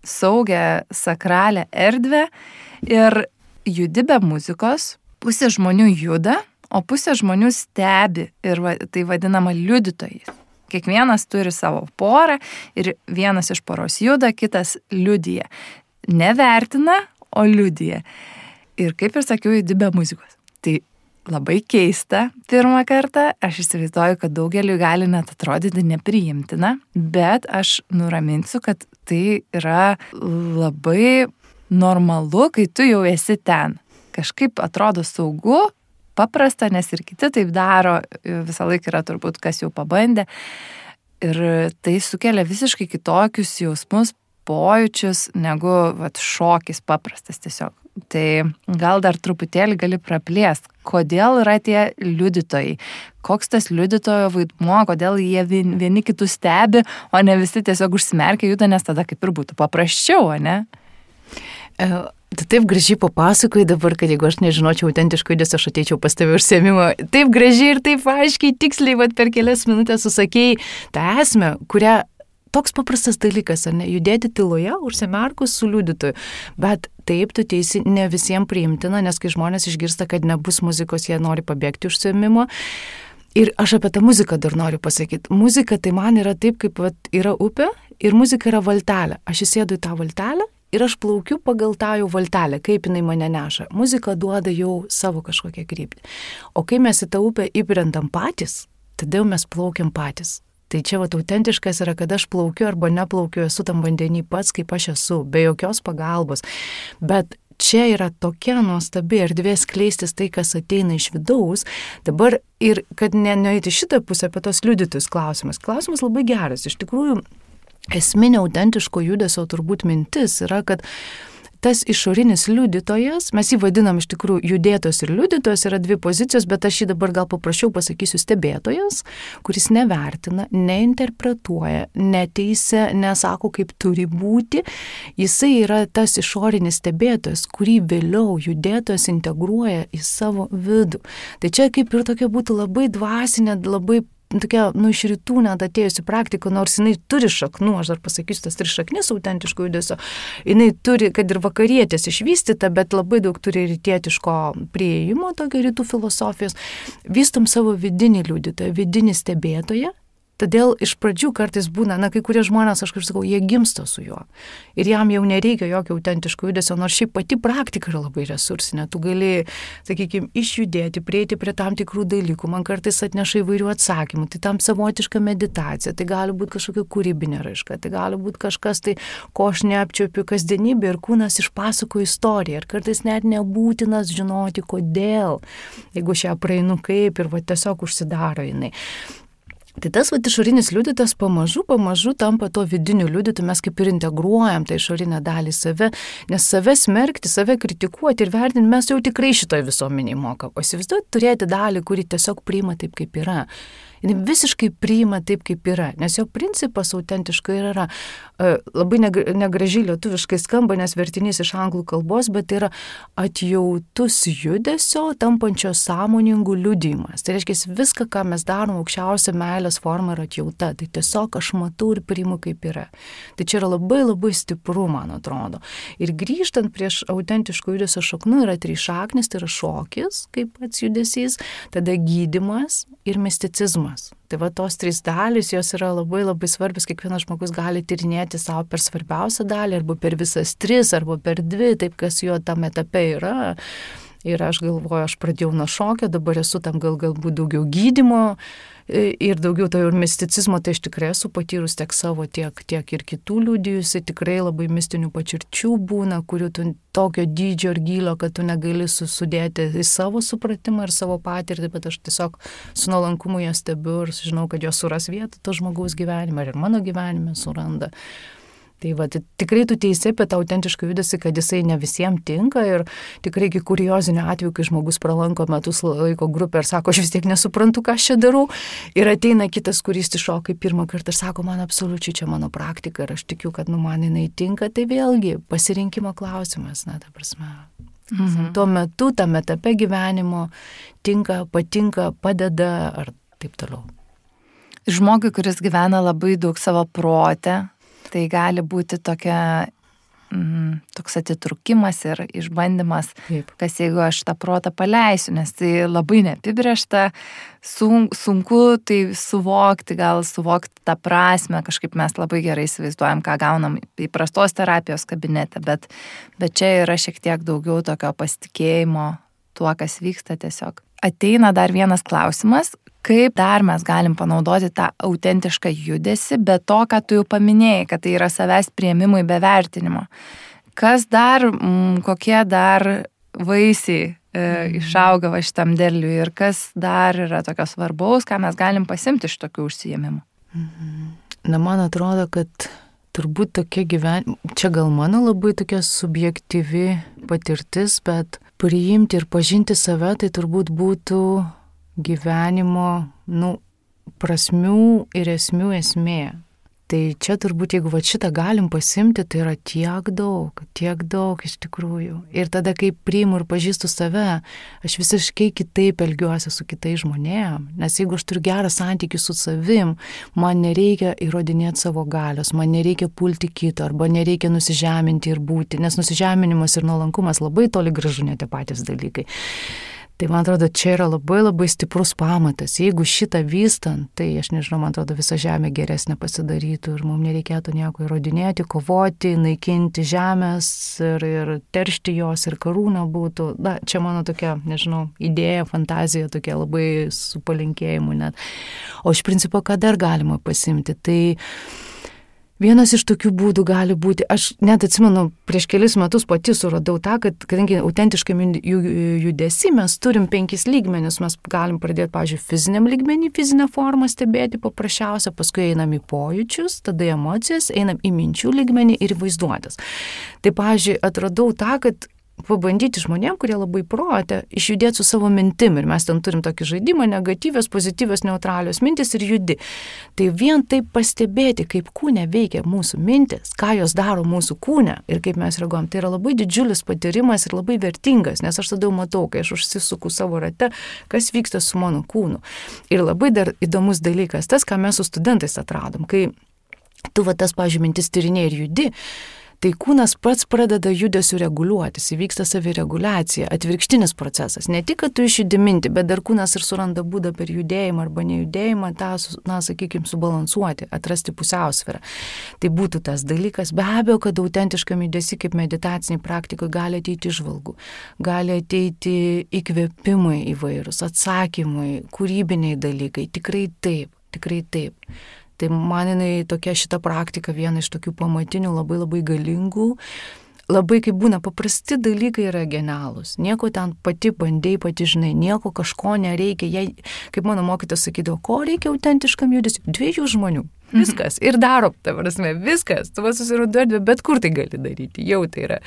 saugią, sakralią erdvę ir judi be muzikos, pusė žmonių juda, o pusė žmonių stebi ir va, tai vadinama liudytojais. Kiekvienas turi savo porą ir vienas iš poros juda, kitas liudyja. Nevertina, o liudyja. Ir kaip ir sakiau, judi be muzikos. Tai labai keista pirmą kartą, aš įsivaizduoju, kad daugeliu gali net atrodyti nepriimtina, bet aš nuraminsiu, kad tai yra labai normalu, kai tu jau esi ten. Kažkaip atrodo saugu, paprasta, nes ir kiti taip daro, visą laiką yra turbūt kas jau pabandė. Ir tai sukelia visiškai kitokius jausmus, pojūčius, negu vat, šokis paprastas tiesiog. Tai gal dar truputėlį gali praplėst, kodėl yra tie liudytojai, koks tas liudytojo vaidmuo, kodėl jie vieni kitus stebi, o ne visi tiesiog užsimerkia juda, nes tada kaip ir būtų paprasčiau, ne? E, tu taip gražiai papasakoji dabar, kad jeigu aš nežinočiau autentiško judesio, aš ateičiau pas tave užsiemimo. Taip gražiai ir taip aiškiai, tiksliai, vad per kelias minutės susakėjai tą esmę, kurią toks paprastas dalykas, ar ne, judėti tyloje, užsimerkus su liudytoju. Bet taip, tu teisi, ne visiems priimtina, nes kai žmonės išgirsta, kad nebus muzikos, jie nori pabėgti užsiemimo. Ir aš apie tą muziką dar noriu pasakyti. Muzika tai man yra taip, kaip vat, yra upė ir muzika yra valtelė. Aš įsėdu į tą valtelę ir aš plaukiu pagal tą jau valtelę, kaip jinai mane neša. Muzika duoda jau savo kažkokią kryptį. O kai mes į tą upę įbrendam patys, tada jau mes plaukiam patys. Tai čia va autentiškas yra, kad aš plaukiu arba neplaukiu, esu tam vandenį pats, kaip aš esu, be jokios pagalbos. Bet čia yra tokia nuostabi erdvė skleistis tai, kas ateina iš vidaus. Dabar ir kad ne nueiti šitą pusę apie tos liudytus klausimus. Klausimas labai geras. Iš tikrųjų, esminė autentiško judesio turbūt mintis yra, kad tas išorinis liudytojas, mes jį vadinam iš tikrųjų judėtos ir liudytojas, yra dvi pozicijos, bet aš jį dabar gal paprašiau pasakysiu stebėtojas, kuris nevertina, neinterpretuoja, neteisia, nesako, kaip turi būti. Jisai yra tas išorinis stebėtojas, kurį vėliau judėtojas integruoja į savo vidų. Tai čia kaip ir tokia būtų labai dvasinė, labai tokia, nu, iš rytų net atėjusi praktika, nors jinai turi šaknų, aš dar pasakysiu, tas tris šaknis autentiško judesio, jinai turi, kad ir vakarietės išvystyta, bet labai daug turi rytietiško prieimo, tokio rytų filosofijos, vystom savo vidinį liudytoją, vidinį stebėtoją Todėl iš pradžių kartais būna, na, kai kurie žmonės, aš kaip sakau, jie gimsta su juo. Ir jam jau nereikia jokio autentiško judesio, nors šiaip pati praktika yra labai resursinė. Tu gali, sakykime, išjudėti, prieiti prie tam tikrų dalykų. Man kartais atneša įvairių atsakymų. Tai tam savotiška meditacija, tai gali būti kažkokia kūrybinė raiška, tai gali būti kažkas, tai ko aš neapčiopiu kasdienybė ir kūnas išpasako istoriją. Ir kartais net nebūtinas žinoti, kodėl. Jeigu aš ją praeinu kaip ir va tiesiog užsidaro jinai. Tai tas va išorinis liudytas pamažu, pamažu tampa to vidiniu liudytu, mes kaip ir integruojam tą išorinę dalį save, nes save smerkti, save kritikuoti ir vertinti mes jau tikrai šitoje visuomenėje mokam. O įsivaizduoti turėti dalį, kuri tiesiog priima taip, kaip yra jinai visiškai priima taip, kaip yra, nes jo principas autentiškai yra e, labai negražiai lietuviškai skamba, nes vertinys iš anglų kalbos, bet tai yra atjautus judesio, tampančio sąmoningų liudijimas. Tai reiškia, viską, ką mes darom, aukščiausia meilės forma yra atjauta. Tai tiesiog aš matau ir priimu, kaip yra. Tai čia yra labai labai stipru, man atrodo. Ir grįžtant prieš autentiško judesio šaknų yra trys šaknis, tai yra šokis, kaip pats judesys, tada gydimas ir misticizmas jausmas. Tai va tos trys dalys, jos yra labai labai svarbios, kiekvienas žmogus gali tyrinėti savo per svarbiausią dalį, arba per visas tris, arba per dvi, taip kas jo tam etape yra. Ir aš galvoju, aš pradėjau nuo šokio, dabar esu tam gal galbūt daugiau gydimo e, ir daugiau to ir misticizmo, tai aš tikrai esu patyrus tiek savo, tiek, tiek ir kitų liūdėjusi, tikrai labai mistinių patirčių būna, kurių tu tokio dydžio ir gylio, kad tu negali sudėti į savo supratimą ir savo patirtį, bet aš tiesiog su nuolankumu jas stebiu ir žinau, kad jos suras vietą to žmogaus gyvenime ir mano gyvenime suranda. Tai va, tai tikrai tu teisi apie tą autentišką judesi, kad jisai ne visiems tinka ir tikrai iki kuriozinio atveju, kai žmogus pralanko metus laiko grupę ir sako, aš vis tiek nesuprantu, ką aš čia darau. Ir ateina kitas, kuris iššoka pirmą kartą ir sako, man absoliučiai čia mano praktika ir aš tikiu, kad nu man jinai tinka. Tai vėlgi pasirinkimo klausimas, na, ta prasme. Mhm. Tuo metu, tame etape gyvenimo tinka, patinka, padeda ar taip toliau. Žmogui, kuris gyvena labai daug savo protę, tai gali būti tokia mm, toks atitrukimas ir išbandymas, Taip. kas jeigu aš tą protą paleisiu, nes tai labai neapibriešta, sun, sunku tai suvokti, gal suvokti tą prasme, kažkaip mes labai gerai įsivaizduojam, ką gaunam įprastos terapijos kabinete, bet, bet čia yra šiek tiek daugiau tokio pasitikėjimo tuo, kas vyksta tiesiog. Ateina dar vienas klausimas, kaip dar mes galim panaudoti tą autentišką judesi, be to, ką tu jau paminėjai, kad tai yra savęs prieimimui be vertinimo. Kas dar, m, mm, kokie dar vaisiai e, mhm. išauga va šitam derliui ir kas dar yra tokio svarbaus, ką mes galim pasimti iš tokių užsijėmimų. Mhm. Na, man atrodo, kad turbūt tokia gyvenimo, čia gal mano labai tokia subjektyvi patirtis, bet priimti ir pažinti save, tai turbūt būtų gyvenimo, nu, prasmių ir esmių esmė. Tai čia turbūt, jeigu va šitą galim pasimti, tai yra tiek daug, tiek daug iš tikrųjų. Ir tada, kai priimu ir pažįstu save, aš visiškai kitaip elgiuosi su kitais žmonėm. Nes jeigu aš turiu gerą santykių su savim, man nereikia įrodinėti savo galios, man nereikia pulti kito, arba nereikia nusižeminti ir būti, nes nusižeminimas ir nuolankumas labai toli gražu ne tie patys dalykai. Tai man atrodo, čia yra labai labai stiprus pamatas. Jeigu šitą vystant, tai aš nežinau, man atrodo, visa žemė geresnė pasidarytų ir mums nereikėtų nieko įrodinėti, kovoti, naikinti žemės ir, ir teršti jos ir karūna būtų. Na, čia mano tokia, nežinau, idėja, fantazija tokia labai su palinkėjimu net. O iš principo, ką dar galima pasimti? Tai Vienas iš tokių būdų gali būti, aš net atsimenu, prieš kelis metus pati suradau tą, kad kadangi autentiškam judesi mes turim penkis lygmenis, mes galim pradėti, pažiūrėjau, fiziniam lygmenį, fizinę formą stebėti paprasčiausia, paskui einam į pojūčius, tada emocijas, einam į minčių lygmenį ir vaizduotės. Tai, pažiūrėjau, atradau tą, kad pabandyti žmonėm, kurie labai protė, išjudėti su savo mintim. Ir mes ten turim tokį žaidimą, negatyvios, pozityvios, neutralios mintis ir judi. Tai vien taip pastebėti, kaip kūne veikia mūsų mintis, ką jos daro mūsų kūne ir kaip mes reaguojam, tai yra labai didžiulis patyrimas ir labai vertingas, nes aš tada matau, kai aš užsisuku savo rate, kas vyksta su mano kūnu. Ir labai dar įdomus dalykas, tas, ką mes su studentais atradom, kai tu va tas, pažiūrėjau, mintis tyrinėjai ir judi, tai kūnas pats pradeda judesiu reguliuotis, įvyksta savireguliacija, atvirkštinis procesas. Ne tik, kad tu išjudiminti, bet dar kūnas ir suranda būdą per judėjimą arba nejudėjimą tą, na, sakykime, subalansuoti, atrasti pusiausvyrą. Tai būtų tas dalykas. Be abejo, kad autentiškam judesi kaip meditaciniai praktikoje gali ateiti išvalgų, gali ateiti įkvėpimai įvairūs, atsakymai, kūrybiniai dalykai. Tikrai taip, tikrai taip. Tai man jinai tokia šita praktika viena iš tokių pamatinių labai labai galingų. Labai kaip būna, paprasti dalykai yra genialūs. Nieko ten pati bandėjai, pati žinai, nieko kažko nereikia. Jei, kaip mano mokytas sakydavo, ko reikia autentiškam judesiu? Dviejų žmonių. Mhm. Viskas. Ir daro, ta prasme, viskas. Tu vas susirandi erdvę, bet kur tai gali daryti. Jau tai yra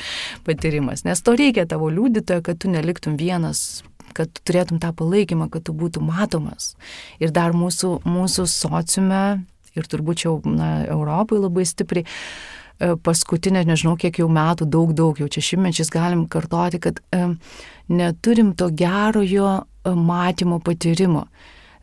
patyrimas. Nes to reikia tavo liudytojo, kad tu neliktum vienas kad tu turėtum tą palaikymą, kad tu būtum matomas. Ir dar mūsų, mūsų sociume ir turbūt jau na, Europai labai stipriai e, paskutinę, nežinau, kiek jau metų, daug, daug, jau čia šimtmečiais galim kartoti, kad e, neturim to gerojo e, matymo patyrimo.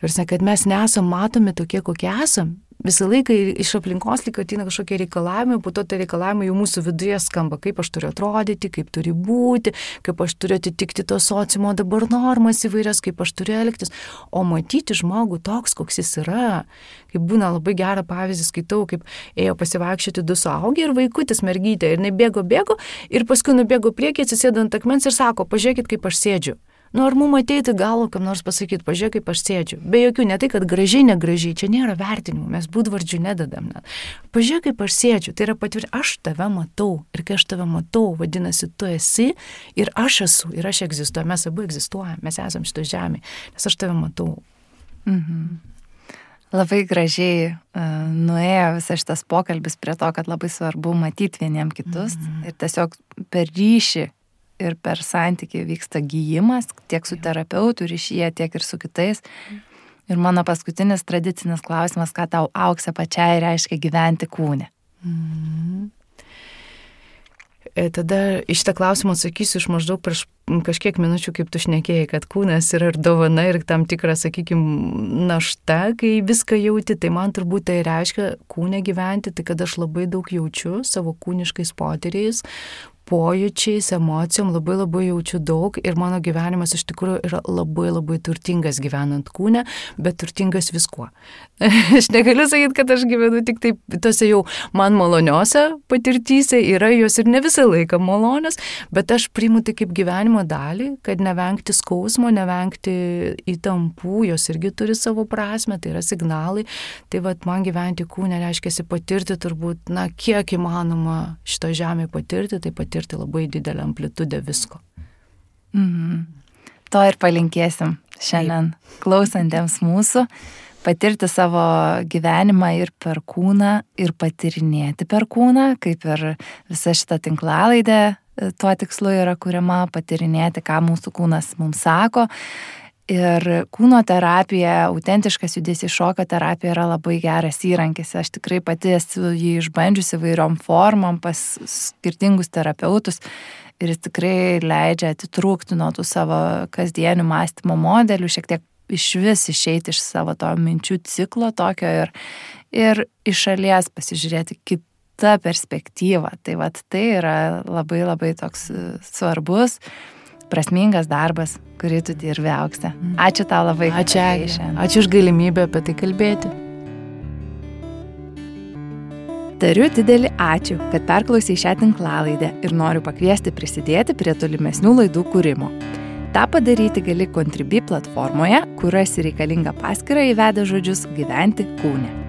Ir kad mes nesam matomi tokie, kokie esam, visą laiką iš aplinkos lyg ateina kažkokie reikalavimai, po to tie reikalavimai jau mūsų viduje skamba, kaip aš turiu atrodyti, kaip turi būti, kaip aš turiu atitikti to sociumo dabar normas įvairias, kaip aš turiu elgtis. O matyti žmogų toks, koks jis yra, kaip būna labai gerą pavyzdį skaitau, kaip ėjo pasivaikščioti du suaugę ir vaikutis mergytė ir nebėgo, bėgo ir paskui nubėgo priekį, atsisėdo ant akmens ir sako, pažiūrėkit, kaip aš sėdžiu. Nu, ar mum ateiti galvo, kam nors pasakyti, pažiūrėk, kaip aš sėdžiu. Be jokių, ne tai, kad gražiai, negražiai, čia nėra vertinimų, mes būdvardžių nededam net. Pažiūrėk, kaip aš sėdžiu, tai yra patvirtinti, aš tave matau. Ir kai aš tave matau, vadinasi, tu esi ir aš esu, ir aš egzistuoju, mes abu egzistuojame, mes esame šito žemė, nes aš tave matau. Mhm. Labai gražiai uh, nuėjo visas šitas pokalbis prie to, kad labai svarbu matyti vieniem kitus mm -hmm. ir tiesiog per ryšį ir per santykį vyksta gyjimas tiek su terapeutu ryšyje, tiek ir su kitais. Ir mano paskutinis tradicinis klausimas, ką tau auksė pačiai reiškia gyventi kūne. Mm. Tada iš tą klausimą atsakysiu iš maždaug prieš kažkiek minučių, kaip tu šnekėjai, kad kūnas yra ir dovana, ir tam tikra, sakykime, našta, kai viską jauti, tai man turbūt tai reiškia kūne gyventi, tai kad aš labai daug jaučiu savo kūniškais potyriais, pojūčiais, emocijom labai labai jaučiu daug ir mano gyvenimas iš tikrųjų yra labai labai turtingas gyvenant kūne, bet turtingas viskuo. (laughs) aš negaliu sakyti, kad aš gyvenu tik taip, tose jau man maloniose patirtyse, yra jos ir ne visą laiką malonios, bet aš priimu tai kaip gyvenimo dalį, kad nevengti skausmo, nevengti įtampų, jos irgi turi savo prasme, tai yra signalai. Tai vad man gyventi kūne reiškia patirti turbūt, na, kiek įmanoma šito žemė patirti, tai patirti patirti labai didelę amplitudę visko. Mhm. To ir palinkėsim šiandien Taip. klausantiems mūsų patirti savo gyvenimą ir per kūną, ir patirinėti per kūną, kaip ir visa šita tinklalaidė e, tuo tikslu yra kuriama, patirinėti, ką mūsų kūnas mums sako Ir kūno terapija, autentiškas judesys šokio terapija yra labai geras įrankis. Aš tikrai pati esu jį išbandžiusi vairiom formom pas skirtingus terapeutus ir jis tikrai leidžia atitrūkti nuo tų savo kasdienių mąstymo modelių, šiek tiek iš vis išeiti iš savo to minčių ciklo tokio ir, ir iš šalies pasižiūrėti kitą perspektyvą. Tai vad tai yra labai labai toks svarbus prasmingas darbas, kurį tu dirbi aukse. Ačiū tau labai. Ačiū, Ačiū. Ačiū už galimybę apie tai kalbėti. Tariu didelį ačiū, kad perklausai šią tinklalaidę ir noriu pakviesti prisidėti prie tolimesnių laidų kūrimo. Ta padaryti gali Contribui platformoje, kur esi reikalinga paskirą įvedę žodžius gyventi kūne.